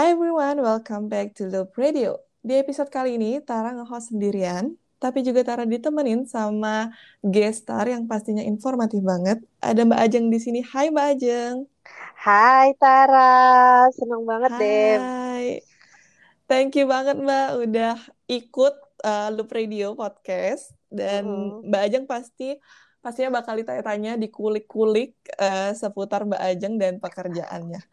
Hi everyone, welcome back to Loop Radio. Di episode kali ini, Tara nge-host sendirian, tapi juga Tara ditemenin sama guest star yang pastinya informatif banget. Ada Mbak Ajeng di sini. Hai Mbak Ajeng. Hai Tara, seneng banget deh. Hai. Thank you banget Mbak udah ikut uh, Loop Radio podcast dan Mm-mm. Mbak Ajeng pasti pastinya bakal ditanya-tanya dikulik-kulik uh, seputar Mbak Ajeng dan pekerjaannya.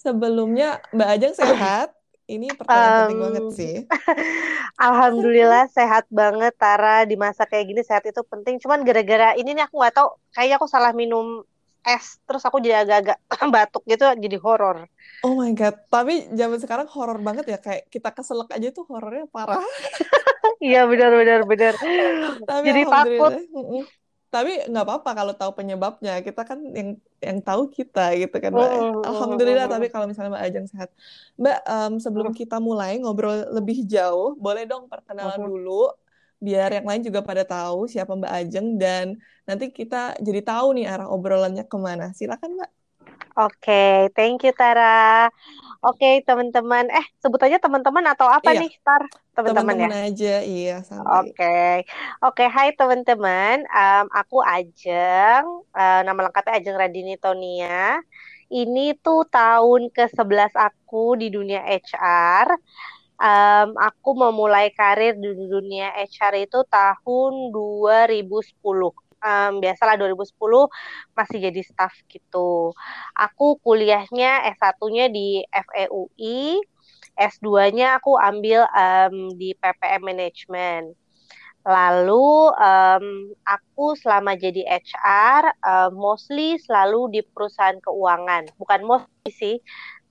Sebelumnya Mbak Ajeng sehat? Ini pertanyaan penting banget Um, sih. Alhamdulillah sehat banget Tara di masa kayak gini sehat itu penting. Cuman gara-gara ini nih aku nggak tahu, kayaknya aku salah minum es, terus aku jadi agak-agak batuk gitu, jadi horor. Oh my God, tapi zaman sekarang horor banget ya, kayak kita keselak aja tuh horornya parah. Iya benar-benar benar. Tapi Jadi takut. Tapi nggak apa-apa kalau tahu penyebabnya, kita kan yang yang tahu kita gitu kan Mbak. ya. Mm-mm, Alhamdulillah, mm-mm, tapi kalau misalnya Mbak Ajeng sehat. Mbak, em, sebelum mm-mm, kita mulai ngobrol lebih jauh, boleh dong perkenalan dulu, biar yang lain juga pada tahu siapa Mbak Ajeng, dan nanti kita jadi tahu nih arah obrolannya ke mana. Silakan Mbak. Oke, thank you Tara. Oke, teman-teman. Eh, sebut aja teman-teman atau apa Iya, nih, Tar? Teman-teman ya. teman-teman aja, iya. Oke, oke, hai teman-teman. Em, aku Ajeng, Eh, nama lengkapnya Ajeng Radini Tonia. Ini tuh tahun ke-11 aku di dunia HR. Em, aku memulai karir di dunia HR itu tahun 2010. Em, biasalah 2010 masih jadi staff gitu. Aku kuliahnya S1-nya di FEUI, S2-nya aku ambil em, di PPM Management. Lalu em, aku selama jadi HR em, mostly selalu di perusahaan keuangan. Bukan mostly sih,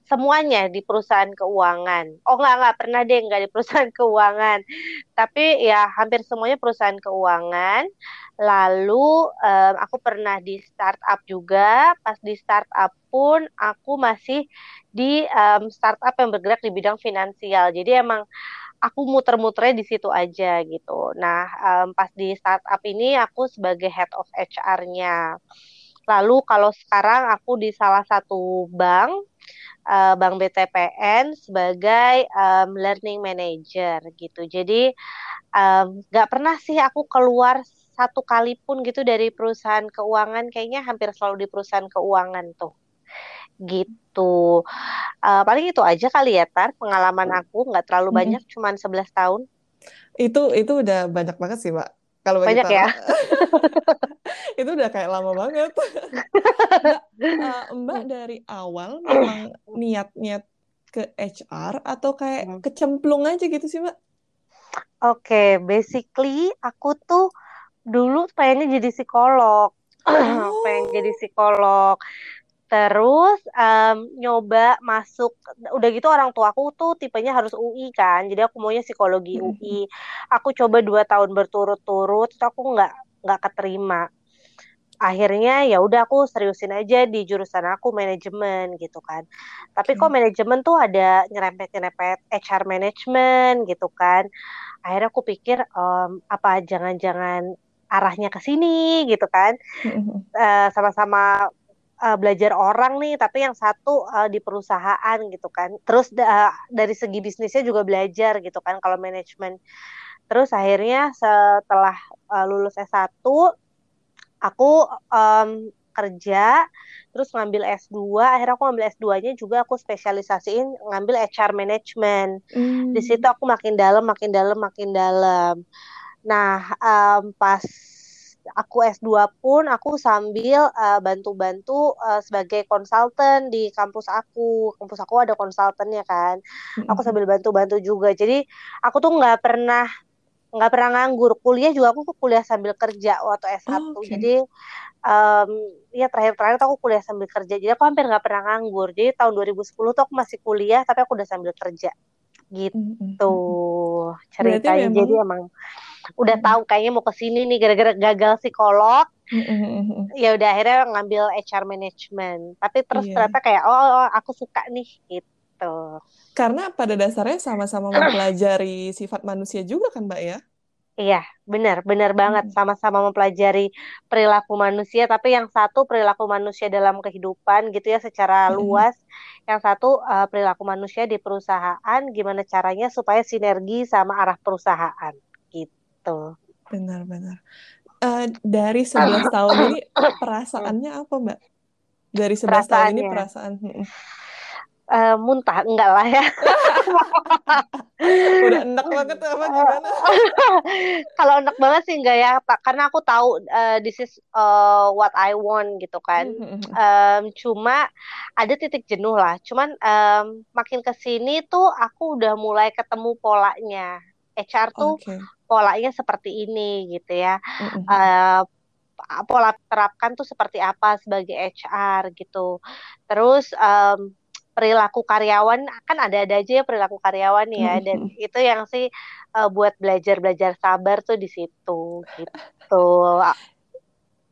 semuanya di perusahaan keuangan. Oh enggak enggak pernah deh enggak di perusahaan keuangan. Tapi ya hampir semuanya perusahaan keuangan. Lalu em, aku pernah di startup juga. Pas di startup pun aku masih di em, startup yang bergerak di bidang finansial. Jadi emang aku muter-muternya di situ aja gitu. Nah, em, pas di startup ini aku sebagai head of HR-nya. Lalu kalau sekarang aku di salah satu bank, eh, Bank BTPN sebagai em, learning manager gitu. Jadi nggak pernah sih aku keluar satu kali pun gitu dari perusahaan keuangan. Kayaknya hampir selalu di perusahaan keuangan tuh gitu. Eh, paling itu aja kali ya, Tar. Pengalaman aku nggak terlalu Mm-mm. banyak, cuman 11 tahun. Itu itu udah banyak banget sih, Mbak. Kalau Banyak ya? Tara, itu udah kayak lama banget. Mbak, eh, Mbak dari awal memang niat-niat ke HR atau kayak Hmm. kecemplung aja gitu sih, Mbak? Oke, basically aku tuh dulu pengennya jadi psikolog. Pengen jadi Oh, psikolog. Terus em, nyoba masuk, udah gitu orang tua aku tuh tipenya harus UI kan, jadi aku maunya psikologi Mm-mm. UI. Aku coba dua tahun berturut-turut, terus aku nggak nggak keterima. Akhirnya ya udah aku seriusin aja di jurusan aku manajemen gitu kan. Tapi kok Oke. manajemen tuh ada nyerempet-nyerempet HR management gitu kan. Akhirnya aku pikir em, apa jangan-jangan arahnya ke sini gitu kan. Mm-mm. Eh, sama-sama uh, belajar orang nih, tapi yang satu uh, di perusahaan gitu kan. Terus da- dari segi bisnisnya juga belajar gitu kan kalau manajemen. Terus akhirnya setelah uh, lulus S1, aku um, kerja, terus ngambil S2, akhirnya aku ngambil S2-nya juga aku spesialisasiin ngambil HR management. Di situ Mm. aku makin dalam, makin dalam, makin dalam. Nah, um, pas aku S2 pun aku sambil uh, bantu-bantu uh, sebagai konsultan di kampus aku. Kampus aku ada konsultannya kan. Aku Mm-mm. sambil bantu-bantu juga. Jadi aku tuh nggak pernah nggak pernah nganggur. Kuliah juga aku kuliah sambil kerja waktu S1. Oh, Oke. Jadi um, ya terakhir-terakhir tuh aku kuliah sambil kerja. Jadi aku hampir nggak pernah nganggur. Jadi tahun 2010 tuh aku masih kuliah tapi aku udah sambil kerja. Gitu. Berarti ceritanya. Jadi emang udah tahu kayaknya mau ke sini nih gara-gara gagal psikolog. Ya udah akhirnya ngambil HR management. Tapi terus Iya. ternyata kayak oh, oh, aku suka nih gitu. Karena pada dasarnya sama-sama mempelajari sifat manusia juga kan, Mbak ya? Iya, benar, benar banget. Sama-sama mempelajari perilaku manusia, tapi yang satu perilaku manusia dalam kehidupan gitu ya secara luas. Yang satu uh, perilaku manusia di perusahaan, gimana caranya supaya sinergi sama arah perusahaan gitu. Benar-benar. Uh, dari 11 tahun ini perasaannya apa, Mbak? Dari 11 tahun ini perasaan uh, muntah. Enggak lah ya. Udah enak banget apa gimana? Kalau enak banget sih enggak ya pak. Karena aku tahu uh, this is uh, what I want gitu kan. Um, cuma ada titik jenuh lah. Cuman um, makin ke sini tuh aku udah mulai ketemu polanya. HR tuh okay. Polanya seperti ini gitu ya uh, pola terapkan tuh seperti apa sebagai HR gitu. Terus um, perilaku karyawan kan ada-ada aja ya perilaku karyawan ya dan itu yang sih uh, buat belajar-belajar sabar tuh di situ gitu.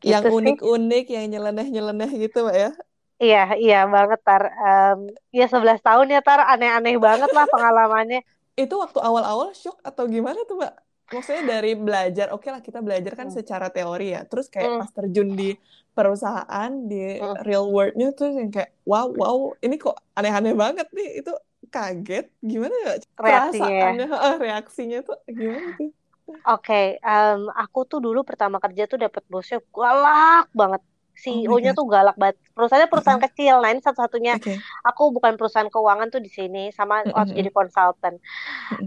Yang unik-unik, yang nyeleneh-nyeleneh gitu, Mbak ya? Iya, iya banget tar. Um, ya 11 tahun ya tar, aneh-aneh banget lah pengalamannya. itu waktu awal-awal shock atau gimana tuh, Mbak? Maksudnya dari belajar oke okay lah kita belajar kan hmm. secara teori ya terus kayak hmm. pas terjun di perusahaan di hmm. real worldnya tuh yang kayak wow wow ini kok aneh-aneh banget nih itu kaget gimana ya reaksinya ya? reaksinya tuh gimana tuh Oke, okay, um, aku tuh dulu pertama kerja tuh dapat bosnya galak banget. CEO-nya oh tuh galak banget. Perusahaannya perusahaan -huh. kecil. Nah, ini satu-satunya okay. aku bukan perusahaan keuangan tuh di sini sama waktu jadi konsultan.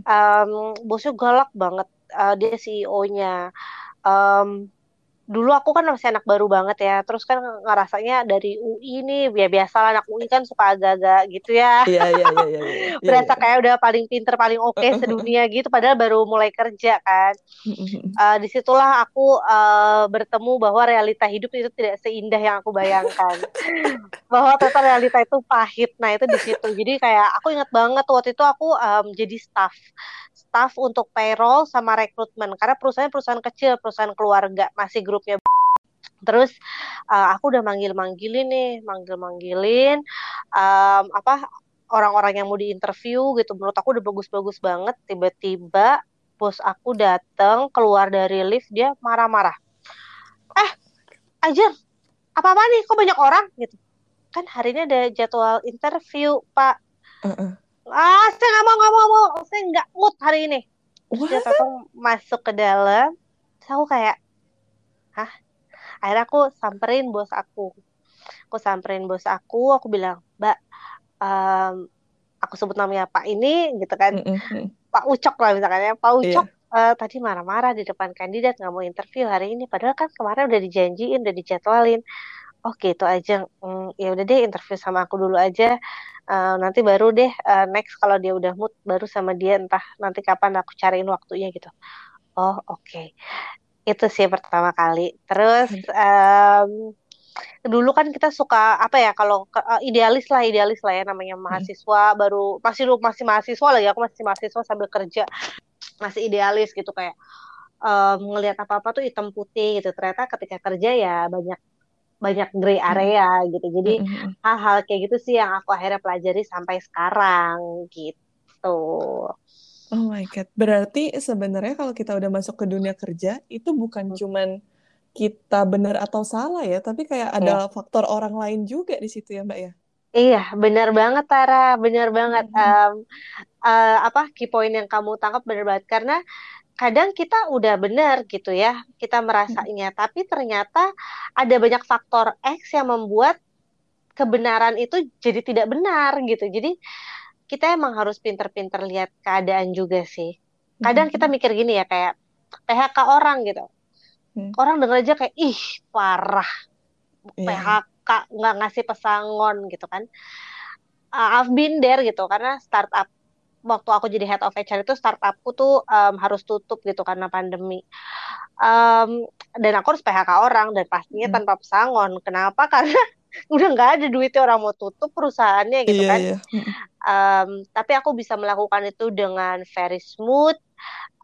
Um, bosnya galak banget uh, dia CEO-nya. Um, dulu aku kan masih anak baru banget ya. Terus kan ngerasanya dari UI nih ya biasa lah anak UI kan suka agak-agak gitu ya. Iya iya iya iya, iya, iya berasa kayak udah paling pinter paling oke okay sedunia gitu padahal baru mulai kerja kan. Uh, di situlah aku uh, bertemu bahwa realita hidup itu tidak seindah yang aku bayangkan. Bahwa total realita itu pahit. Nah itu di situ. Jadi kayak aku ingat banget waktu itu aku um, jadi staff staff untuk payroll sama rekrutmen. Karena perusahaan perusahaan kecil perusahaan keluarga masih grupnya terus uh, aku udah manggil-manggilin nih manggil-manggilin um, apa orang-orang yang mau diinterview gitu. Menurut aku udah bagus-bagus banget. Tiba-tiba bos aku datang keluar dari lift dia marah-marah. Eh aja apa apa nih? Kok banyak orang? Gitu. Kan hari ini ada jadwal interview pak. Uh -uh ah saya nggak mau nggak mau, mau. Saya nggak mood hari ini. Dia tatang masuk ke dalam. Terus aku kayak hah? Akhirnya aku samperin bos aku. Aku samperin bos aku aku bilang mbak um, aku sebut namanya pak ini gitu kan. Mm -hmm. pak ucok lah misalkan ya. Pak ucok yeah. Uh, tadi marah-marah di depan kandidat nggak mau interview hari ini. Padahal kan kemarin udah dijanjiin udah dijadwalin Oke, itu aja. Hmm, ya udah deh interview sama aku dulu aja. Uh, nanti baru deh uh, next kalau dia udah mood baru sama dia entah nanti kapan aku cariin waktunya gitu. Oh, oke. Okay. Itu sih pertama kali. Terus um, dulu kan kita suka apa ya kalau uh, idealis lah idealis lah ya namanya hmm. mahasiswa hmm. baru masih lu masih mahasiswa lagi aku masih mahasiswa sambil kerja masih idealis gitu kayak um, ngelihat apa apa tuh hitam putih gitu ternyata ketika kerja ya banyak banyak gray hmm. area hmm. gitu. Jadi hal-hal hmm. kayak gitu sih yang aku akhirnya pelajari sampai sekarang gitu. Oh my god. Berarti sebenarnya kalau kita udah masuk ke dunia kerja itu bukan hmm. cuman kita benar atau salah ya, tapi kayak ada yeah. faktor orang lain juga di situ ya, Mbak ya. Iya, benar banget Tara, benar banget. Hmm. Um, uh, apa key point yang kamu tangkap benar banget karena kadang kita udah benar gitu ya kita merasanya hmm. tapi ternyata ada banyak faktor X yang membuat kebenaran itu jadi tidak benar gitu. Jadi kita emang harus pinter-pinter lihat keadaan juga sih. Kadang kita mikir gini ya kayak PHK orang gitu. Hmm. orang denger aja kayak ih parah. Yeah. PHK nggak ngasih pesangon gitu kan. Uh, I've been there gitu. Karena startup waktu aku jadi head of HR itu startupku tuh um, harus tutup gitu karena pandemi. Um, dan aku harus PHK orang dan pastinya hmm. tanpa pesangon. Kenapa? Karena udah nggak ada duitnya orang mau tutup perusahaannya gitu iya, kan. Iya. Um, tapi aku bisa melakukan itu dengan very smooth,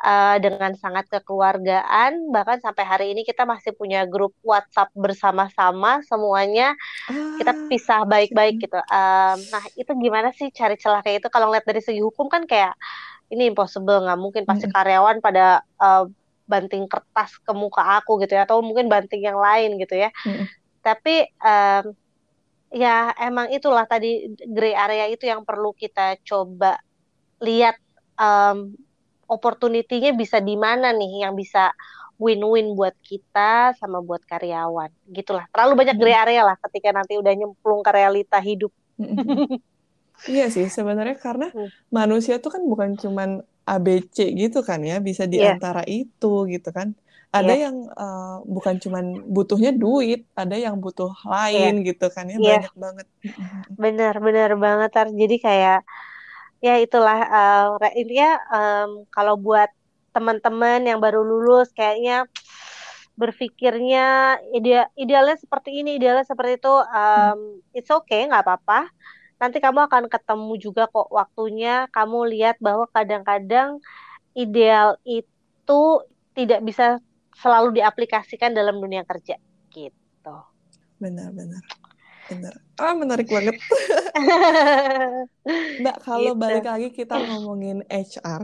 uh, dengan sangat kekeluargaan. Bahkan sampai hari ini kita masih punya grup WhatsApp bersama-sama semuanya. Ah. kita pisah baik-baik gitu. Um, nah itu gimana sih cari celah kayak itu? Kalau ngeliat dari segi hukum kan kayak ini impossible nggak mungkin pasti karyawan pada uh, banting kertas ke muka aku gitu ya. Atau mungkin banting yang lain gitu ya. Mm-mm. tapi um, ya emang itulah tadi gray area itu yang perlu kita coba lihat um, opportunity-nya bisa di mana nih yang bisa win-win buat kita sama buat karyawan gitulah terlalu banyak gray area lah ketika nanti udah nyemplung ke realita hidup. Iya sih, sebenarnya karena Hmm. manusia tuh kan bukan cuman ABC gitu kan ya, bisa di Iya, antara itu gitu kan. Ada iya, yang eh, bukan cuman butuhnya duit, ada yang butuh iya, lain gitu kan ya, iya, banyak banget. Benar, benar banget Tar. Jadi kayak ya itulah uh, intinya em, kalau buat teman-teman yang baru lulus kayaknya berpikirnya ide idealnya seperti ini, idealnya seperti itu, em, it's okay, nggak apa-apa. Nanti kamu akan ketemu juga kok waktunya. Kamu lihat bahwa kadang-kadang ideal itu tidak bisa selalu diaplikasikan dalam dunia kerja, gitu. Benar, benar, benar. Ah, menarik banget. Mbak, kalau Gitu. balik lagi kita ngomongin HR,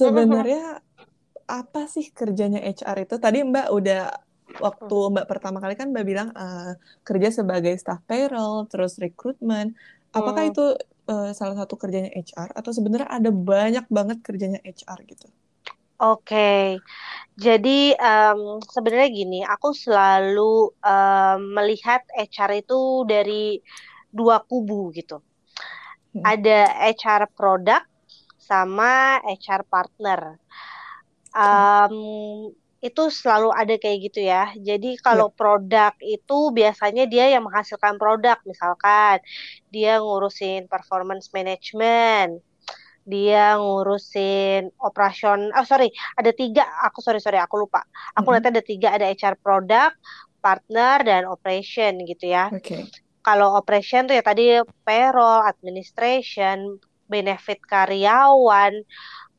sebenarnya apa sih kerjanya HR itu? Tadi Mbak udah waktu Mbak pertama kali kan Mbak bilang eh, kerja sebagai staff payroll, terus rekrutmen. Apakah Hmm. itu eh, salah satu kerjanya HR atau sebenarnya ada banyak banget kerjanya HR gitu? Oke, jadi em, sebenarnya gini, aku selalu em, melihat HR itu dari dua kubu gitu. Hmm. Ada HR product sama HR partner. Em, itu selalu ada kayak gitu ya. Jadi kalau produk itu biasanya dia yang menghasilkan produk, misalkan dia ngurusin performance management, dia ngurusin operation, oh sorry, ada tiga, aku sorry sorry, aku lupa. Aku Mm-mm. lihat ada tiga, ada HR product, partner, dan operation gitu ya. Oke. Kalau operation tuh ya tadi payroll, administration, benefit karyawan,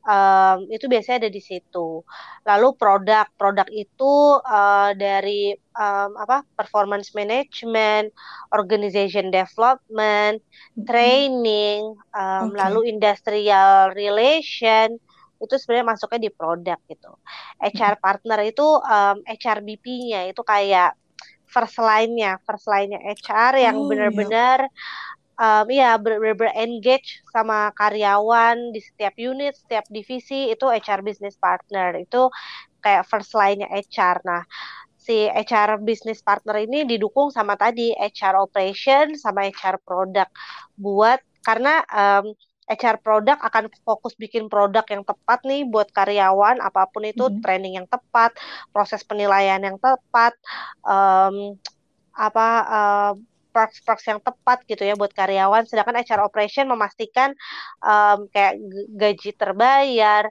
em, itu biasanya ada di situ. Lalu produk, produk itu eh, dari em, apa performance management, organization development, training, em, Oke. lalu industrial relation itu sebenarnya masuknya di produk gitu. HR partner itu em, HR BP-nya itu kayak first line-nya, first line-nya HR yang Oh, iya. Um, ya benar-benar engage sama karyawan di setiap unit, setiap divisi itu HR business partner itu kayak first line-nya HR. Nah, si HR business partner ini didukung sama tadi HR operation sama HR product buat karena um, HR product akan fokus bikin produk yang tepat nih buat karyawan apa pun itu Mm-mm. training yang tepat, proses penilaian yang tepat, um, apa uh, perks-perks yang tepat gitu ya buat karyawan. Sedangkan HR operation memastikan um, kayak gaji terbayar,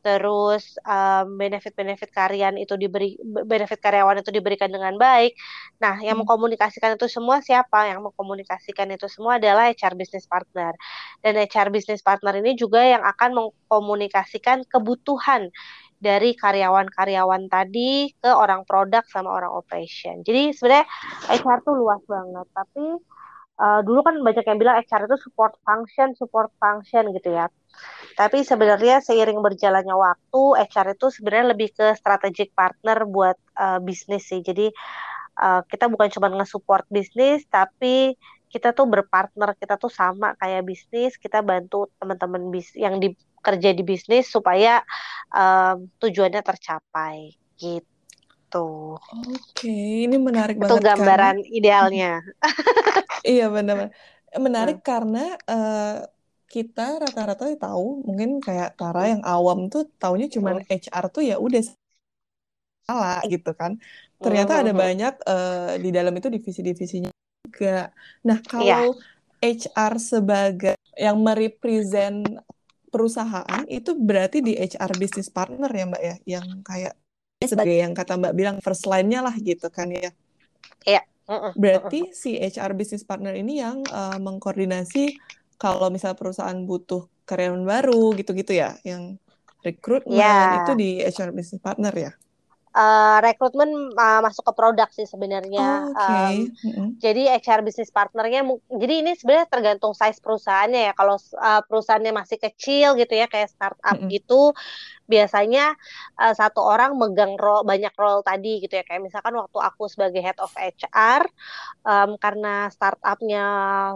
terus um, benefit-benefit karyawan itu diberi benefit karyawan itu diberikan dengan baik. Nah, yang Hmm. mengkomunikasikan itu semua siapa? Yang mengkomunikasikan itu semua adalah HR business partner. Dan HR business partner ini juga yang akan mengkomunikasikan kebutuhan dari karyawan-karyawan tadi ke orang produk sama orang operation. Jadi sebenarnya HR tuh luas banget. Tapi uh, dulu kan banyak yang bilang HR itu support function, support function gitu ya. Tapi sebenarnya seiring berjalannya waktu, HR itu sebenarnya lebih ke strategic partner buat uh, bisnis sih. Jadi uh, kita bukan cuma nge-support bisnis, tapi kita tuh berpartner, kita tuh sama kayak bisnis, kita bantu teman-teman bis yang di, kerja di bisnis supaya um, tujuannya tercapai gitu. Oke, ini menarik Itu banget karena gambaran idealnya. iya benar-benar menarik Hmm. karena eh, kita rata-rata tahu mungkin kayak Tara Hmm. yang awam tuh taunya cuman Hmm. HR tuh ya udah salah gitu kan. Hmm, Ternyata hmm, ada hmm. banyak eh, di dalam itu divisi-divisinya juga. Nah, Iya. kalau HR sebagai yang merepresent perusahaan itu berarti di HR business partner ya Mbak ya, yang kayak sebagai yang kata Mbak bilang first line-nya lah gitu kan ya. Iya. Berarti si HR business partner ini yang eh, mengkoordinasi kalau misal perusahaan butuh karyawan baru gitu-gitu ya, yang rekrutmen Iya. itu di HR business partner ya. Uh, rekrutmen uh, masuk ke produk sih sebenarnya. Oh. Okay. Um, mm-hmm. Jadi HR business partnernya, jadi ini sebenarnya tergantung size perusahaannya ya. Kalau uh, perusahaannya masih kecil gitu ya, kayak startup mm-hmm. gitu, biasanya uh, satu orang megang role, banyak role tadi gitu ya. Kayak misalkan waktu aku sebagai head of HR, um, karena startupnya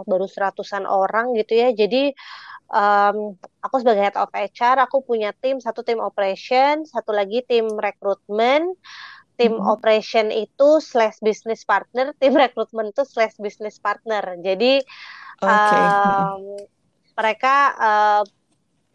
baru seratusan orang gitu ya, jadi um, aku sebagai head of HR aku punya tim satu tim operation satu lagi tim rekrutmen tim hmm. operation itu slash business partner tim rekrutmen itu slash business partner. Jadi okay. um, mereka uh,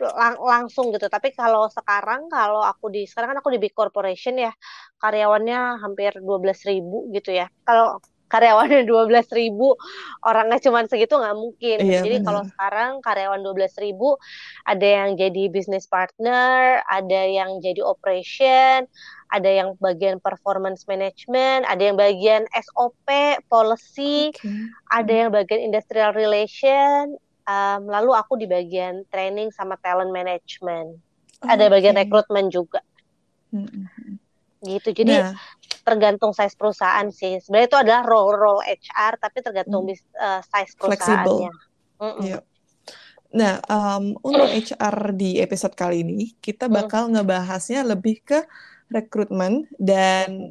lang langsung gitu. Tapi kalau sekarang kalau aku di sekarang kan aku di big corporation ya. Karyawannya hampir 12.000 ribu gitu ya. Kalau karyawannya dua belas ribu orangnya cuma segitu nggak mungkin. Iya, jadi kalau sekarang karyawan dua belas ribu ada yang jadi business partner ada yang jadi operation ada yang bagian performance management ada yang bagian SOP policy okay. ada yang bagian industrial relation um, lalu aku di bagian training sama talent management. Oh, ada bagian rekrutmen juga. Mm -hmm. gitu. Jadi nah tergantung size perusahaan sih. Sebenarnya itu adalah role role HR tapi tergantung hmm. uh, size perusahaannya. Mm -mm. Yeah. Nah, um, untuk HR di episode kali ini kita bakal ngebahasnya lebih ke rekrutmen dan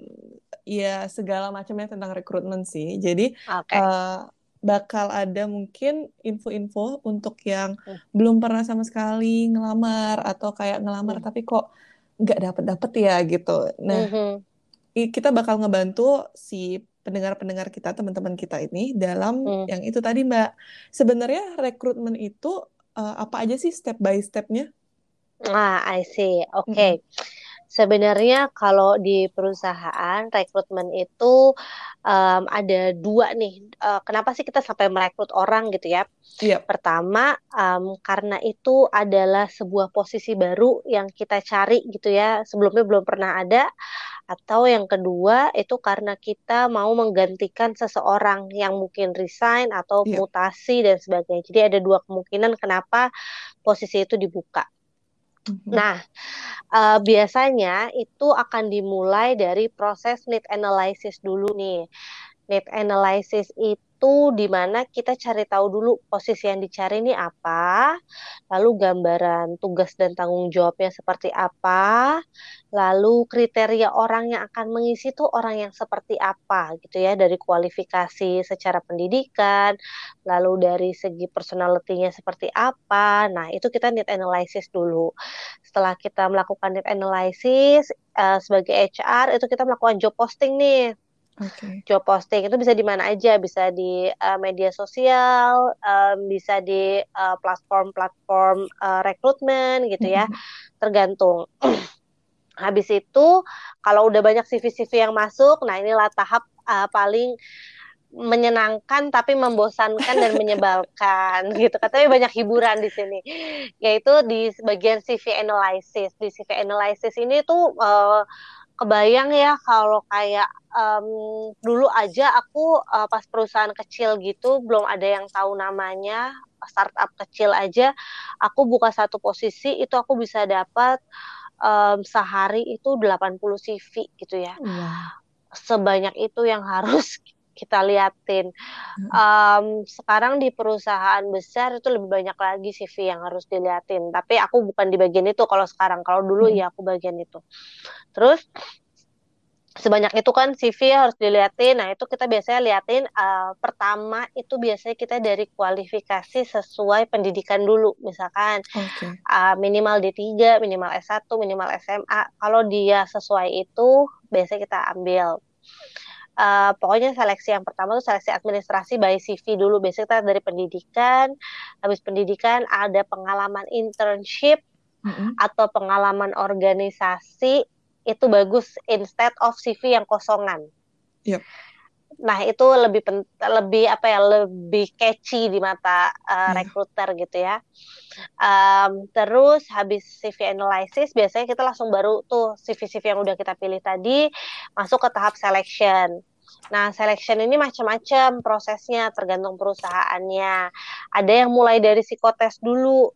ya segala macamnya tentang rekrutmen sih. Jadi okay. uh, eh, bakal ada mungkin info-info untuk yang mm. belum pernah sama sekali ngelamar atau kayak ngelamar mm. tapi kok nggak dapet dapet ya gitu. Nah, mm -hmm kita bakal ngebantu si pendengar-pendengar kita, teman-teman kita ini dalam hmm. yang itu tadi Mbak. Sebenarnya rekrutmen itu uh, apa aja sih step by stepnya? Ah, I see. Oke. Okay. Hmm. Sebenarnya kalau di perusahaan rekrutmen itu um, ada dua nih. Uh, kenapa sih kita sampai merekrut orang gitu ya? Yep. Pertama um, karena itu adalah sebuah posisi baru yang kita cari gitu ya. Sebelumnya belum pernah ada. Atau yang kedua itu karena kita mau menggantikan seseorang yang mungkin resign atau yep. mutasi dan sebagainya. Jadi ada dua kemungkinan kenapa posisi itu dibuka. Mm-hmm. Nah, uh, biasanya itu akan dimulai dari proses need analysis dulu nih. Need analysis itu di mana kita cari tahu dulu posisi yang dicari ini apa, lalu gambaran tugas dan tanggung jawabnya seperti apa, lalu kriteria orang yang akan mengisi itu orang yang seperti apa gitu ya dari kualifikasi secara pendidikan, lalu dari segi personality-nya seperti apa. Nah, itu kita need analysis dulu. Setelah kita melakukan need analysis uh, sebagai HR itu kita melakukan job posting nih Okay. Job posting itu bisa di mana aja, bisa di uh, media sosial, um, bisa di platform-platform uh, rekrutmen gitu ya, mm-hmm. tergantung. Habis itu kalau udah banyak CV-CV yang masuk, nah inilah tahap uh, paling menyenangkan tapi membosankan dan menyebalkan gitu. Katanya banyak hiburan di sini. Yaitu di bagian CV analysis. Di CV analysis ini tuh uh, kebayang ya kalau kayak um, dulu aja aku uh, pas perusahaan kecil gitu belum ada yang tahu namanya startup kecil aja aku buka satu posisi itu aku bisa dapat um, sehari itu 80 CV gitu ya. Wow. Sebanyak itu yang harus kita liatin. Um, sekarang di perusahaan besar itu lebih banyak lagi CV yang harus diliatin. Tapi aku bukan di bagian itu kalau sekarang. Kalau dulu hmm. ya aku bagian itu. Terus sebanyak itu kan CV harus diliatin. Nah, itu kita biasanya liatin uh, pertama itu biasanya kita dari kualifikasi sesuai pendidikan dulu. Misalkan okay. uh, minimal D3, minimal S1, minimal SMA. Kalau dia sesuai itu biasanya kita ambil uh, pokoknya seleksi yang pertama itu seleksi administrasi by CV dulu biasanya kita dari pendidikan habis pendidikan ada pengalaman internship mm -hmm. atau pengalaman organisasi itu bagus instead of CV yang kosongan. Yep. Nah itu lebih lebih apa ya lebih catchy di mata uh, recruiter gitu ya. Um, terus habis CV analysis biasanya kita langsung baru tuh CV-CV yang udah kita pilih tadi masuk ke tahap selection. Nah, selection ini macam-macam prosesnya tergantung perusahaannya. Ada yang mulai dari psikotes dulu.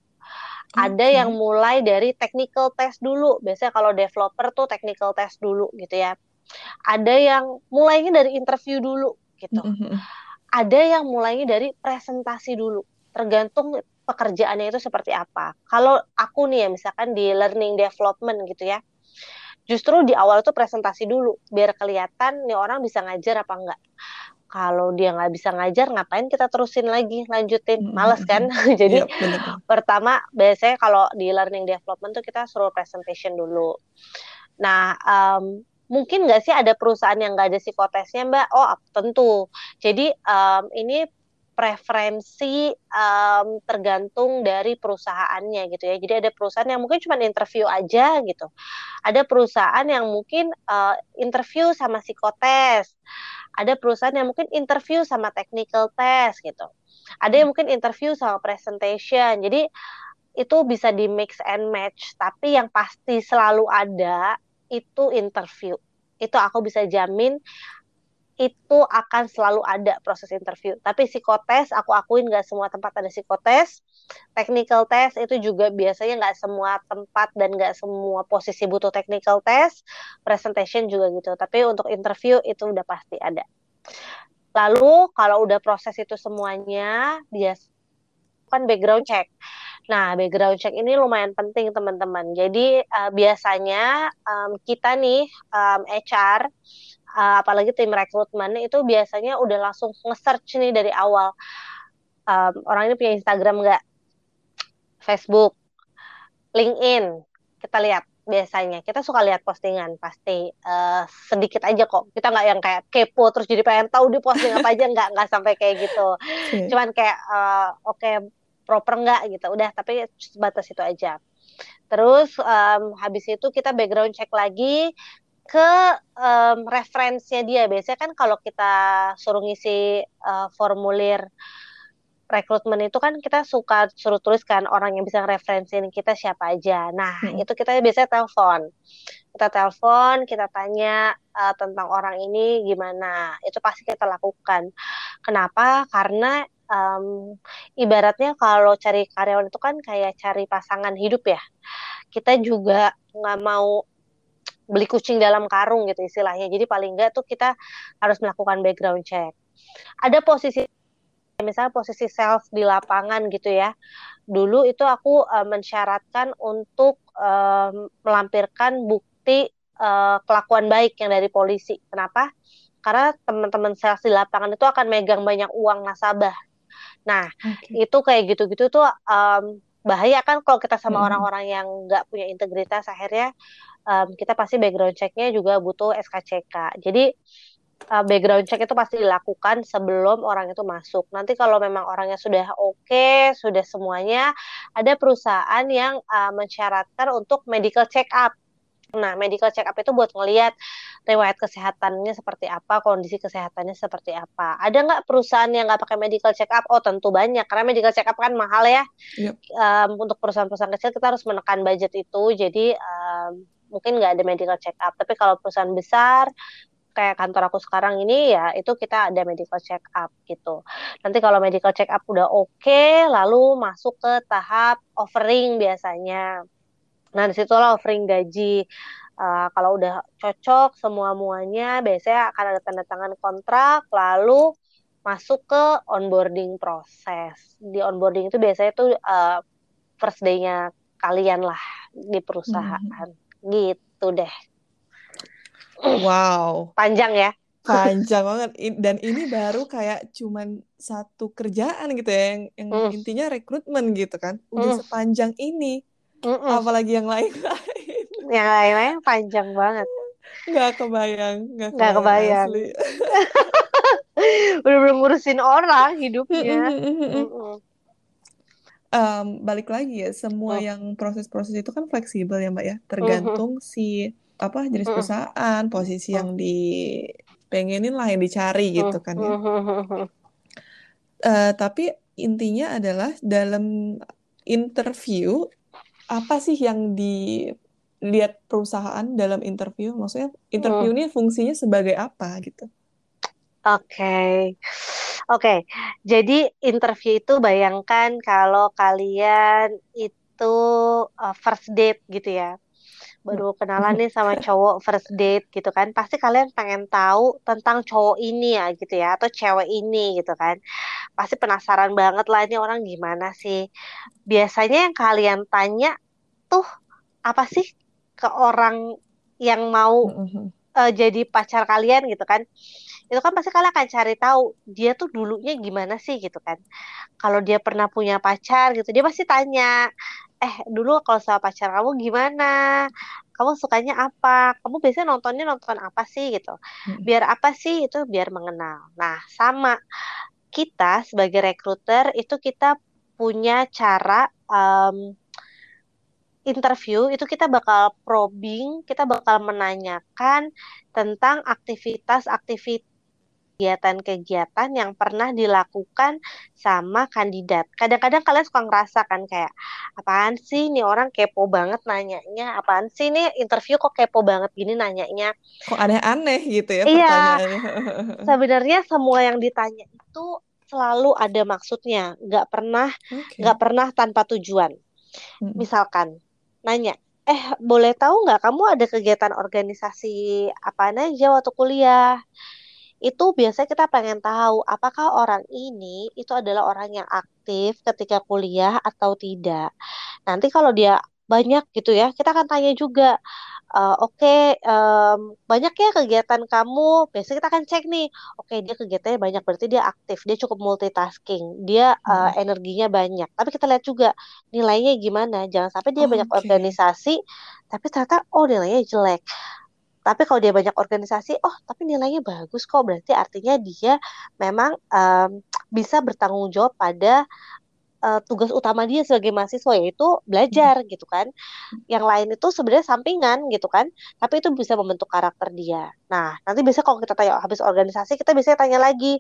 Ada yang mulai dari technical test dulu. Biasanya kalau developer tuh technical test dulu gitu ya. Ada yang mulainya dari interview dulu gitu. Mm-mm. Ada yang mulainya dari presentasi dulu. Tergantung pekerjaannya itu seperti apa. Kalau aku nih ya misalkan di learning development gitu ya. Justru di awal itu presentasi dulu biar kelihatan nih orang bisa ngajar apa enggak. Kalau dia nggak bisa ngajar, ngapain kita terusin lagi, lanjutin? Males kan? Jadi Iya, benar. pertama biasanya kalau di learning development tuh kita suruh presentation dulu. Nah, em, mungkin nggak sih ada perusahaan yang nggak ada psikotesnya, Mbak? Oh, tentu. Jadi em, ini preferensi em, tergantung dari perusahaannya gitu ya. Jadi ada perusahaan yang mungkin cuma interview aja gitu. Ada perusahaan yang mungkin eh, interview sama psikotes. Ada perusahaan yang mungkin interview sama technical test gitu. Ada yang mungkin interview sama presentation. Jadi itu bisa di mix and match, tapi yang pasti selalu ada itu interview. Itu aku bisa jamin itu akan selalu ada proses interview. Tapi psikotes, aku akuin nggak semua tempat ada psikotes. Technical test itu juga biasanya nggak semua tempat dan nggak semua posisi butuh technical test. Presentation juga gitu. Tapi untuk interview itu udah pasti ada. Lalu kalau udah proses itu semuanya, biasa kan background check. Nah, background check ini lumayan penting teman-teman. Jadi uh, biasanya um, kita nih um, HR uh, apalagi tim rekrutmen itu biasanya udah langsung nge-search nih dari awal. Um, orang ini punya Instagram nggak? Facebook, LinkedIn. Kita lihat biasanya. Kita suka lihat postingan pasti uh, sedikit aja kok. Kita nggak yang kayak kepo terus jadi pengen tahu di posting apa aja nggak nggak sampai kayak gitu. Oke. Cuman kayak uh, oke okay, proper nggak gitu. Udah tapi sebatas itu aja. Terus um, habis itu kita background check lagi ke um, referensinya dia. Biasanya kan kalau kita suruh ngisi uh, formulir rekrutmen itu kan kita suka suruh tuliskan orang yang bisa referensiin kita siapa aja. Nah, Hmm. itu kita biasanya telepon. Kita telepon, kita tanya uh, tentang orang ini gimana. Itu pasti kita lakukan. Kenapa? Karena um, ibaratnya kalau cari karyawan itu kan kayak cari pasangan hidup ya. Kita juga nggak mau beli kucing dalam karung gitu istilahnya. Jadi paling nggak tuh kita harus melakukan background check. Ada posisi misalnya posisi sales di lapangan gitu ya. Dulu itu aku uh, mensyaratkan untuk um, melampirkan bukti uh, kelakuan baik yang dari polisi. Kenapa? Karena teman-teman sales di lapangan itu akan megang banyak uang nasabah. Nah, Oke. itu kayak gitu-gitu tuh um, bahaya kan kalau kita sama Mm-mm. orang-orang yang nggak punya integritas akhirnya um, kita pasti background check-nya juga butuh SKCK. Jadi uh, background check itu pasti dilakukan sebelum orang itu masuk. Nanti kalau memang orangnya sudah oke, sudah semuanya, ada perusahaan yang uh, mensyaratkan untuk medical check up. Nah, medical check up itu buat ngelihat riwayat kesehatannya seperti apa, kondisi kesehatannya seperti apa. Ada nggak perusahaan yang nggak pakai medical check up? Oh, tentu banyak, karena medical check up kan mahal ya. Yep. Um, untuk perusahaan-perusahaan kecil kita harus menekan budget itu, jadi um, mungkin nggak ada medical check up. Tapi kalau perusahaan besar, kayak kantor aku sekarang ini ya itu kita ada medical check up gitu. Nanti kalau medical check up udah oke, okay, lalu masuk ke tahap offering biasanya. Nah di situlah offering gaji. Uh, kalau udah cocok semua muanya, biasanya akan ada tanda tangan kontrak, lalu masuk ke onboarding proses. Di onboarding itu biasanya tuh uh, first day-nya kalian lah di perusahaan, hmm. Gitu deh. Wow. Panjang ya? Panjang banget. Dan ini baru kayak cuman satu kerjaan gitu ya, yang, yang mm. intinya rekrutmen gitu kan. Udah mm. sepanjang ini. Mm -mm. Apalagi yang lain-lain. Yang lain-lain panjang banget. Nggak kebayang. Nggak kebayang. Kebayang. Belum ngurusin orang hidupnya. Um, balik lagi ya, semua mm. yang proses-proses itu kan fleksibel ya Mbak ya. Tergantung mm -hmm. si apa jenis Mm-mm. perusahaan, posisi yang dipengenin lah yang dicari gitu kan ya. Uh, tapi intinya adalah dalam interview apa sih yang dilihat perusahaan dalam interview? Maksudnya interview ini fungsinya sebagai apa gitu? Oke, okay. oke. Okay. Jadi interview itu bayangkan kalau kalian itu itu uh, first date gitu ya baru kenalan nih sama cowok first date gitu kan pasti kalian pengen tahu tentang cowok ini ya gitu ya atau cewek ini gitu kan pasti penasaran banget lah ini orang gimana sih biasanya yang kalian tanya tuh apa sih ke orang yang mau uh, jadi pacar kalian gitu kan itu kan pasti kalian akan cari tahu dia tuh dulunya gimana sih gitu kan. Kalau dia pernah punya pacar gitu dia pasti tanya eh dulu kalau sama pacar kamu gimana? Kamu sukanya apa? Kamu biasanya nontonnya nonton apa sih? gitu. Biar apa sih? Itu biar mengenal. Nah sama. Kita sebagai rekruter itu kita punya cara um, interview itu kita bakal probing kita bakal menanyakan tentang aktivitas-aktivitas kegiatan-kegiatan yang pernah dilakukan sama kandidat. Kadang-kadang kalian suka ngerasa kan kayak apaan sih nih orang kepo banget nanyanya, apaan sih nih interview kok kepo banget gini nanyanya. Kok aneh-aneh gitu ya iya, pertanyaannya. Sebenarnya semua yang ditanya itu selalu ada maksudnya, nggak pernah nggak okay. pernah tanpa tujuan. Hmm. Misalkan nanya, eh boleh tahu nggak kamu ada kegiatan organisasi apa aja waktu kuliah? Itu biasanya kita pengen tahu apakah orang ini itu adalah orang yang aktif ketika kuliah atau tidak. Nanti kalau dia banyak gitu ya, kita akan tanya juga, uh, oke okay, um, banyak ya kegiatan kamu. Biasanya kita akan cek nih, oke okay, dia kegiatannya banyak berarti dia aktif, dia cukup multitasking, dia uh, energinya banyak. Tapi kita lihat juga nilainya gimana. Jangan sampai dia oh, banyak okay. organisasi, tapi ternyata oh nilainya jelek tapi kalau dia banyak organisasi oh tapi nilainya bagus kok. Berarti artinya dia memang um, bisa bertanggung jawab pada uh, tugas utama dia sebagai mahasiswa yaitu belajar gitu kan. Yang lain itu sebenarnya sampingan gitu kan tapi itu bisa membentuk karakter dia. Nah nanti bisa kalau kita tanya habis organisasi kita bisa tanya lagi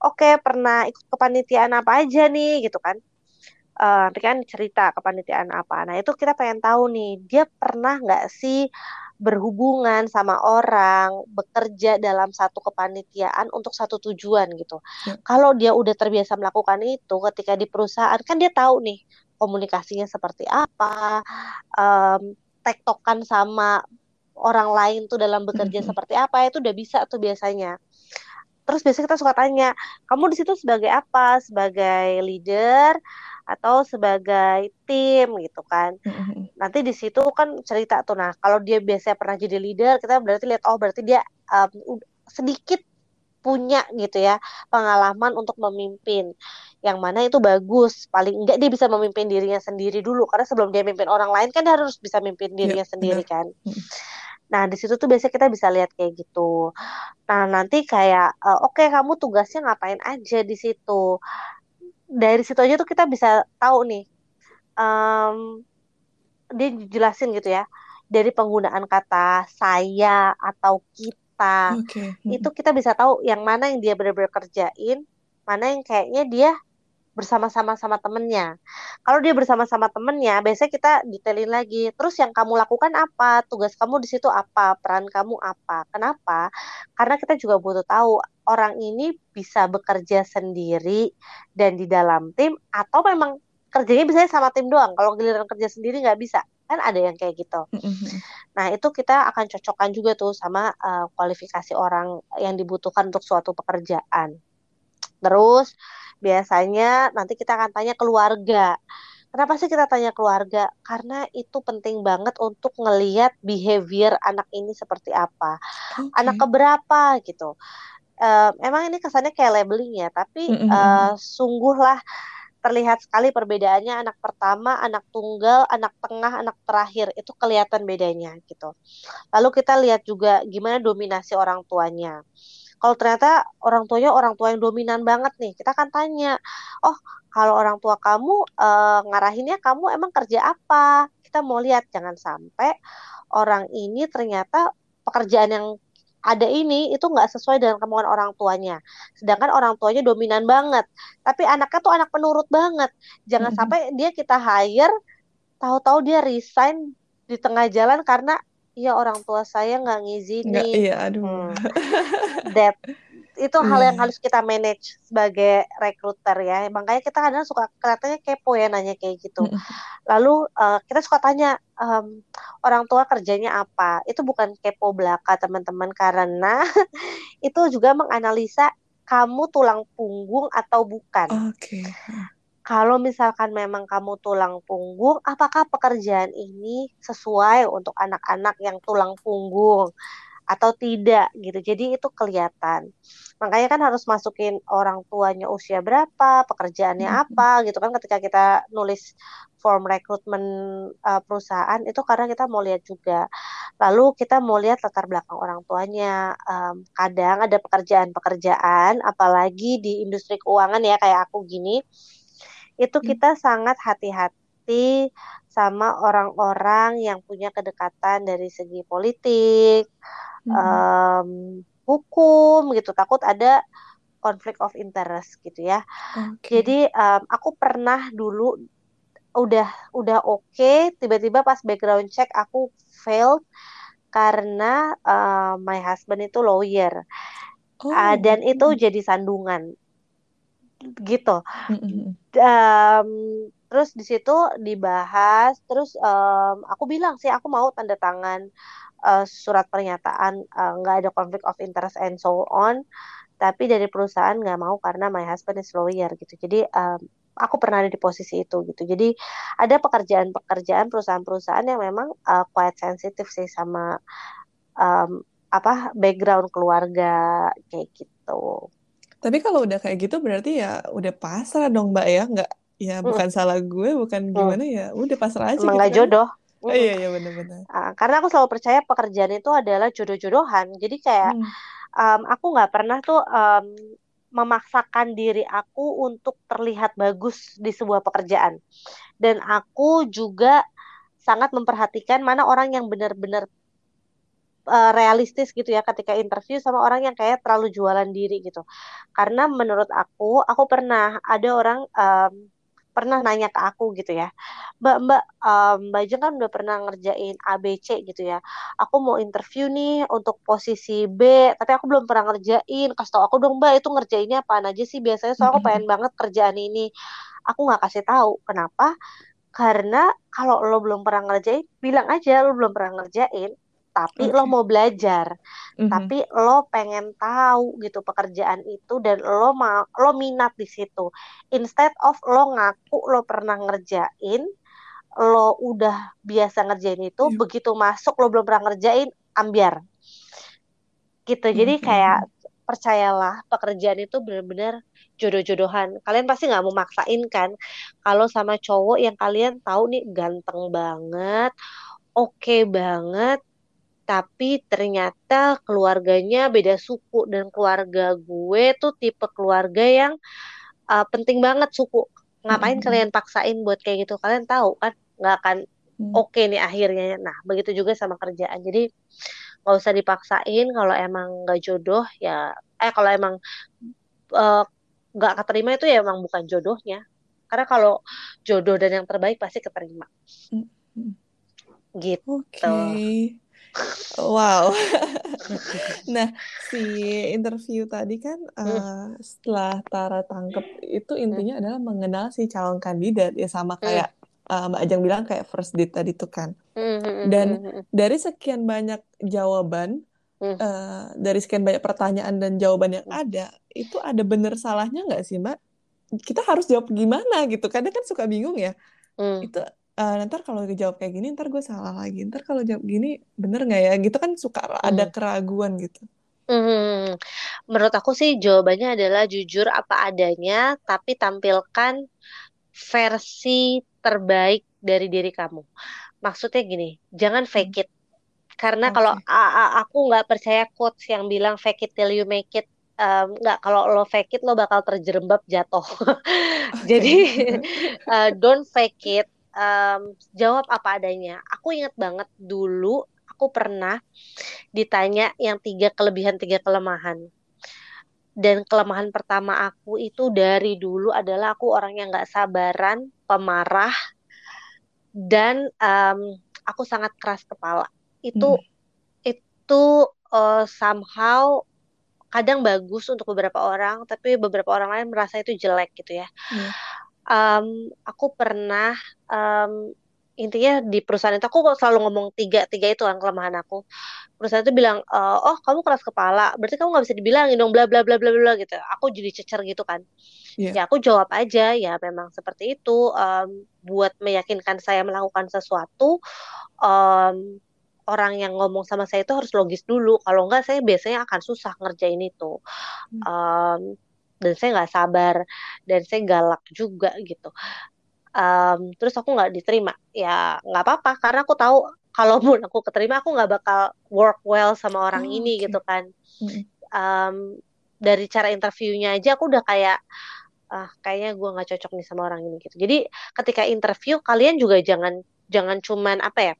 oke okay, pernah ikut kepanitiaan apa aja nih gitu kan. Uh, nanti kan cerita kepanitiaan apa. Nah itu kita pengen tahu nih dia pernah nggak sih berhubungan sama orang, bekerja dalam satu kepanitiaan untuk satu tujuan gitu. Ya. Kalau dia udah terbiasa melakukan itu ketika di perusahaan kan dia tahu nih komunikasinya seperti apa, um, tektokan sama orang lain tuh dalam bekerja seperti apa itu udah bisa tuh biasanya. Terus biasanya kita suka tanya, kamu di situ sebagai apa? Sebagai leader atau sebagai tim gitu kan. Mm-hmm. Nanti di situ kan cerita tuh. Nah, kalau dia biasanya pernah jadi leader, kita berarti lihat oh berarti dia um, sedikit punya gitu ya pengalaman untuk memimpin. Yang mana itu bagus. Paling enggak dia bisa memimpin dirinya sendiri dulu. Karena sebelum dia memimpin orang lain kan dia harus bisa memimpin dirinya ya, sendiri kan. Nah di situ tuh biasanya kita bisa lihat kayak gitu. Nah nanti kayak uh, oke okay, kamu tugasnya ngapain aja di situ dari situ aja tuh kita bisa tahu nih um, dia jelasin gitu ya dari penggunaan kata saya atau kita okay. itu kita bisa tahu yang mana yang dia benar-benar kerjain mana yang kayaknya dia bersama-sama sama temennya. Kalau dia bersama-sama temennya, biasanya kita detailin lagi. Terus yang kamu lakukan apa? Tugas kamu di situ apa? Peran kamu apa? Kenapa? Karena kita juga butuh tahu orang ini bisa bekerja sendiri dan di dalam tim atau memang kerjanya bisa sama tim doang. Kalau giliran kerja sendiri nggak bisa. Kan ada yang kayak gitu. Nah, itu kita akan cocokkan juga tuh sama uh, kualifikasi orang yang dibutuhkan untuk suatu pekerjaan. Terus biasanya nanti kita akan tanya keluarga. Kenapa sih kita tanya keluarga? Karena itu penting banget untuk ngeliat behavior anak ini seperti apa. Okay. Anak keberapa gitu. Uh, emang ini kesannya kayak labeling ya, tapi mm -hmm. uh, sungguhlah terlihat sekali perbedaannya anak pertama, anak tunggal, anak tengah, anak terakhir itu kelihatan bedanya gitu. Lalu kita lihat juga gimana dominasi orang tuanya kalau ternyata orang tuanya orang tua yang dominan banget nih kita akan tanya oh kalau orang tua kamu uh, ngarahinnya kamu emang kerja apa kita mau lihat jangan sampai orang ini ternyata pekerjaan yang ada ini itu nggak sesuai dengan kemauan orang tuanya. Sedangkan orang tuanya dominan banget. Tapi anaknya tuh anak penurut banget. Jangan mm -hmm. sampai dia kita hire, tahu-tahu dia resign di tengah jalan karena Iya orang tua saya nggak ngizinin. Nggak, iya, aduh. Hmm. That itu hal yang Iya. harus kita manage sebagai recruiter ya. Makanya kita kadang suka kelihatannya kepo ya nanya kayak gitu. Mm-mm. Lalu uh, kita suka tanya um, orang tua kerjanya apa. Itu bukan kepo belaka teman-teman karena itu juga menganalisa kamu tulang punggung atau bukan. Oke. Kalau misalkan memang kamu tulang punggung, apakah pekerjaan ini sesuai untuk anak-anak yang tulang punggung atau tidak gitu. Jadi itu kelihatan. Makanya kan harus masukin orang tuanya usia berapa, pekerjaannya Mm-mm. apa gitu kan ketika kita nulis form rekrutmen uh, perusahaan itu karena kita mau lihat juga. Lalu kita mau lihat latar belakang orang tuanya. Um, kadang ada pekerjaan-pekerjaan apalagi di industri keuangan ya kayak aku gini itu Mm. kita sangat hati-hati sama orang-orang yang punya kedekatan dari segi politik, Mm-mm. um, hukum gitu. Takut ada konflik of interest gitu ya. Oke. Jadi um, aku pernah dulu udah udah oke, tiba-tiba pas background check aku failed karena uh, my husband itu lawyer. Uh, Oh. dan itu jadi sandungan gitu. Um, terus di situ dibahas terus um, aku bilang sih aku mau tanda tangan uh, surat pernyataan uh, nggak ada conflict of interest and so on tapi dari perusahaan nggak mau karena my husband is lawyer gitu. Jadi um, aku pernah ada di posisi itu gitu. Jadi ada pekerjaan-pekerjaan perusahaan-perusahaan yang memang uh, quite sensitif sih sama um, apa background keluarga kayak gitu Tapi kalau udah kayak gitu berarti ya udah pasrah dong Mbak ya, nggak ya Mm, bukan salah gue, bukan mm. gimana ya, udah pasrah aja emang gitu nggak kan? jodoh Oh Mm-mm. iya iya benar-benar. Ah, karena aku selalu percaya pekerjaan itu adalah jodoh-jodohan. Jadi kayak Hmm. um, aku nggak pernah tuh um, memaksakan diri aku untuk terlihat bagus di sebuah pekerjaan. Dan aku juga sangat memperhatikan mana orang yang benar-benar uh, realistis gitu ya ketika interview sama orang yang kayak terlalu jualan diri gitu. Karena menurut aku, aku pernah ada orang um, pernah nanya ke aku gitu ya, Mbak Mbak um, Mbak Jeng kan udah pernah ngerjain ABC gitu ya. Aku mau interview nih untuk posisi B, tapi aku belum pernah ngerjain. Kasih tau aku dong Mbak itu ngerjainnya apaan aja sih biasanya. Soalnya aku pengen banget kerjaan ini. Aku nggak kasih tahu. Kenapa? Karena kalau lo belum pernah ngerjain, bilang aja lo belum pernah ngerjain tapi lo Oke. mau belajar, Mhm. tapi lo pengen tahu gitu pekerjaan itu dan lo mau lo minat di situ. Instead of lo ngaku lo pernah ngerjain, lo udah biasa ngerjain itu, Iya. begitu masuk lo belum pernah ngerjain, ambiar. Gitu. Jadi Mhm. kayak percayalah pekerjaan itu benar-benar jodoh-jodohan. Kalian pasti nggak mau maksain kan? Kalau sama cowok yang kalian tahu nih ganteng banget, oke banget, tapi ternyata keluarganya beda suku dan keluarga gue tuh tipe keluarga yang uh, penting banget suku. Ngapain Mhm. kalian paksain buat kayak gitu? Kalian tahu kan nggak akan Hmm. oke nih akhirnya. Nah, begitu juga sama kerjaan. Jadi nggak usah dipaksain kalau emang nggak jodoh ya eh kalau emang uh, nggak keterima itu ya emang bukan jodohnya. Karena kalau jodoh dan yang terbaik pasti keterima. Mhm. Gitu. Oke. Wow. Nah, si interview tadi kan eh, setelah Tara tangkep itu Hmm. intinya adalah mengenal si calon kandidat ya sama Hmm. kayak eh, Mbak Ajeng bilang kayak first date tadi tuh kan. Dan dari sekian banyak jawaban, eh, dari sekian banyak pertanyaan dan jawaban yang ada, itu ada bener salahnya nggak sih Mbak? Kita harus jawab gimana gitu. Kadang kan suka bingung ya. Itu eh, ntar kalau dijawab kayak gini, ntar gue salah lagi. Ntar kalau jawab gini, bener nggak ya? Gitu kan suka ada Hmm. keraguan gitu. Hmm, menurut aku sih jawabannya adalah jujur apa adanya, tapi tampilkan versi terbaik dari diri kamu. Maksudnya gini, jangan Hmm. fake it. Karena kalau a- a- aku nggak percaya quotes yang bilang fake it till you make it. Nggak, kalau lo fake it lo bakal terjerembab jatuh. Jadi Oke. eh, don't fake it. Em, jawab apa adanya. Aku ingat banget dulu aku pernah ditanya yang tiga kelebihan tiga kelemahan. Dan kelemahan pertama aku itu dari dulu adalah aku orang yang nggak sabaran, pemarah, dan em, aku sangat keras kepala. Itu Hmm. itu eh, somehow kadang bagus untuk beberapa orang, tapi beberapa orang lain merasa itu jelek gitu ya. Iya. Um, aku pernah um, intinya di perusahaan itu aku selalu ngomong tiga tiga itu kan kelemahan aku. Perusahaan itu bilang e, oh kamu keras kepala berarti kamu nggak bisa dibilangin dong bla bla bla bla bla gitu. Aku jadi cecer gitu kan. Yeah. ya aku jawab aja ya memang seperti itu um, buat meyakinkan saya melakukan sesuatu um, orang yang ngomong sama saya itu harus logis dulu. Kalau enggak saya biasanya akan susah ngerjain itu. Um, dan saya nggak sabar dan saya galak juga gitu. Um, terus aku nggak diterima. Ya nggak apa-apa karena aku tahu kalaupun aku keterima aku nggak bakal work well sama orang oh, ini okay. gitu kan. Um, dari cara interviewnya aja aku udah kayak ah kayaknya gue nggak cocok nih sama orang ini gitu. Jadi ketika interview kalian juga jangan jangan cuman apa ya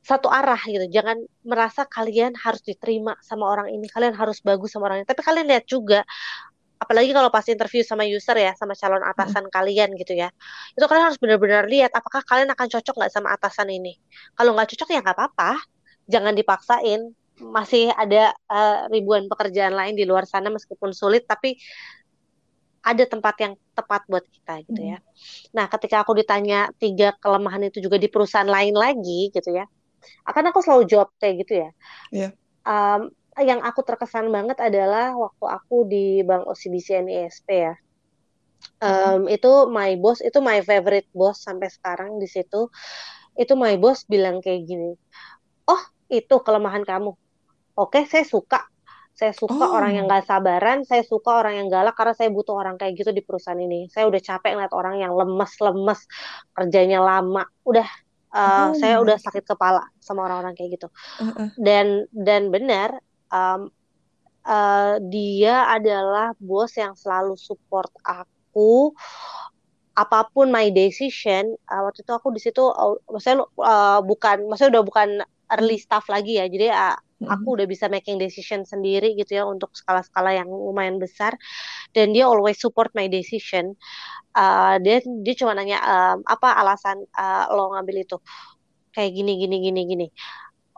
satu arah gitu. Jangan merasa kalian harus diterima sama orang ini kalian harus bagus sama orang ini. Tapi kalian lihat juga apalagi kalau pas interview sama user ya sama calon atasan hmm. kalian gitu ya itu kalian harus benar-benar lihat apakah kalian akan cocok nggak sama atasan ini kalau nggak cocok ya nggak apa-apa jangan dipaksain masih ada uh, ribuan pekerjaan lain di luar sana meskipun sulit tapi ada tempat yang tepat buat kita gitu ya. Hmm. Nah, ketika aku ditanya tiga kelemahan itu juga di perusahaan lain lagi gitu ya, akan aku selalu jawab kayak gitu ya. Yeah. Um, yang aku terkesan banget adalah waktu aku di Bank OCBC NISP ya. Um, hmm. itu my boss itu my favorite boss sampai sekarang di situ itu my boss bilang kayak gini oh itu kelemahan kamu oke saya suka saya suka oh. orang yang gak sabaran saya suka orang yang galak karena saya butuh orang kayak gitu di perusahaan ini saya udah capek ngeliat orang yang lemes-lemes kerjanya lama udah uh, oh. saya udah sakit kepala sama orang-orang kayak gitu uh -uh. dan dan benar um, uh, dia adalah bos yang selalu support aku apa pun my decision uh, waktu itu aku di situ uh, maksudnya uh, bukan maksudnya udah bukan early staff lagi ya jadi uh, aku udah bisa making decision sendiri gitu ya untuk skala-skala yang lumayan besar dan dia always support my decision. Uh, dia dia cuma nanya um, apa alasan uh, lo ngambil itu? Kayak gini gini gini gini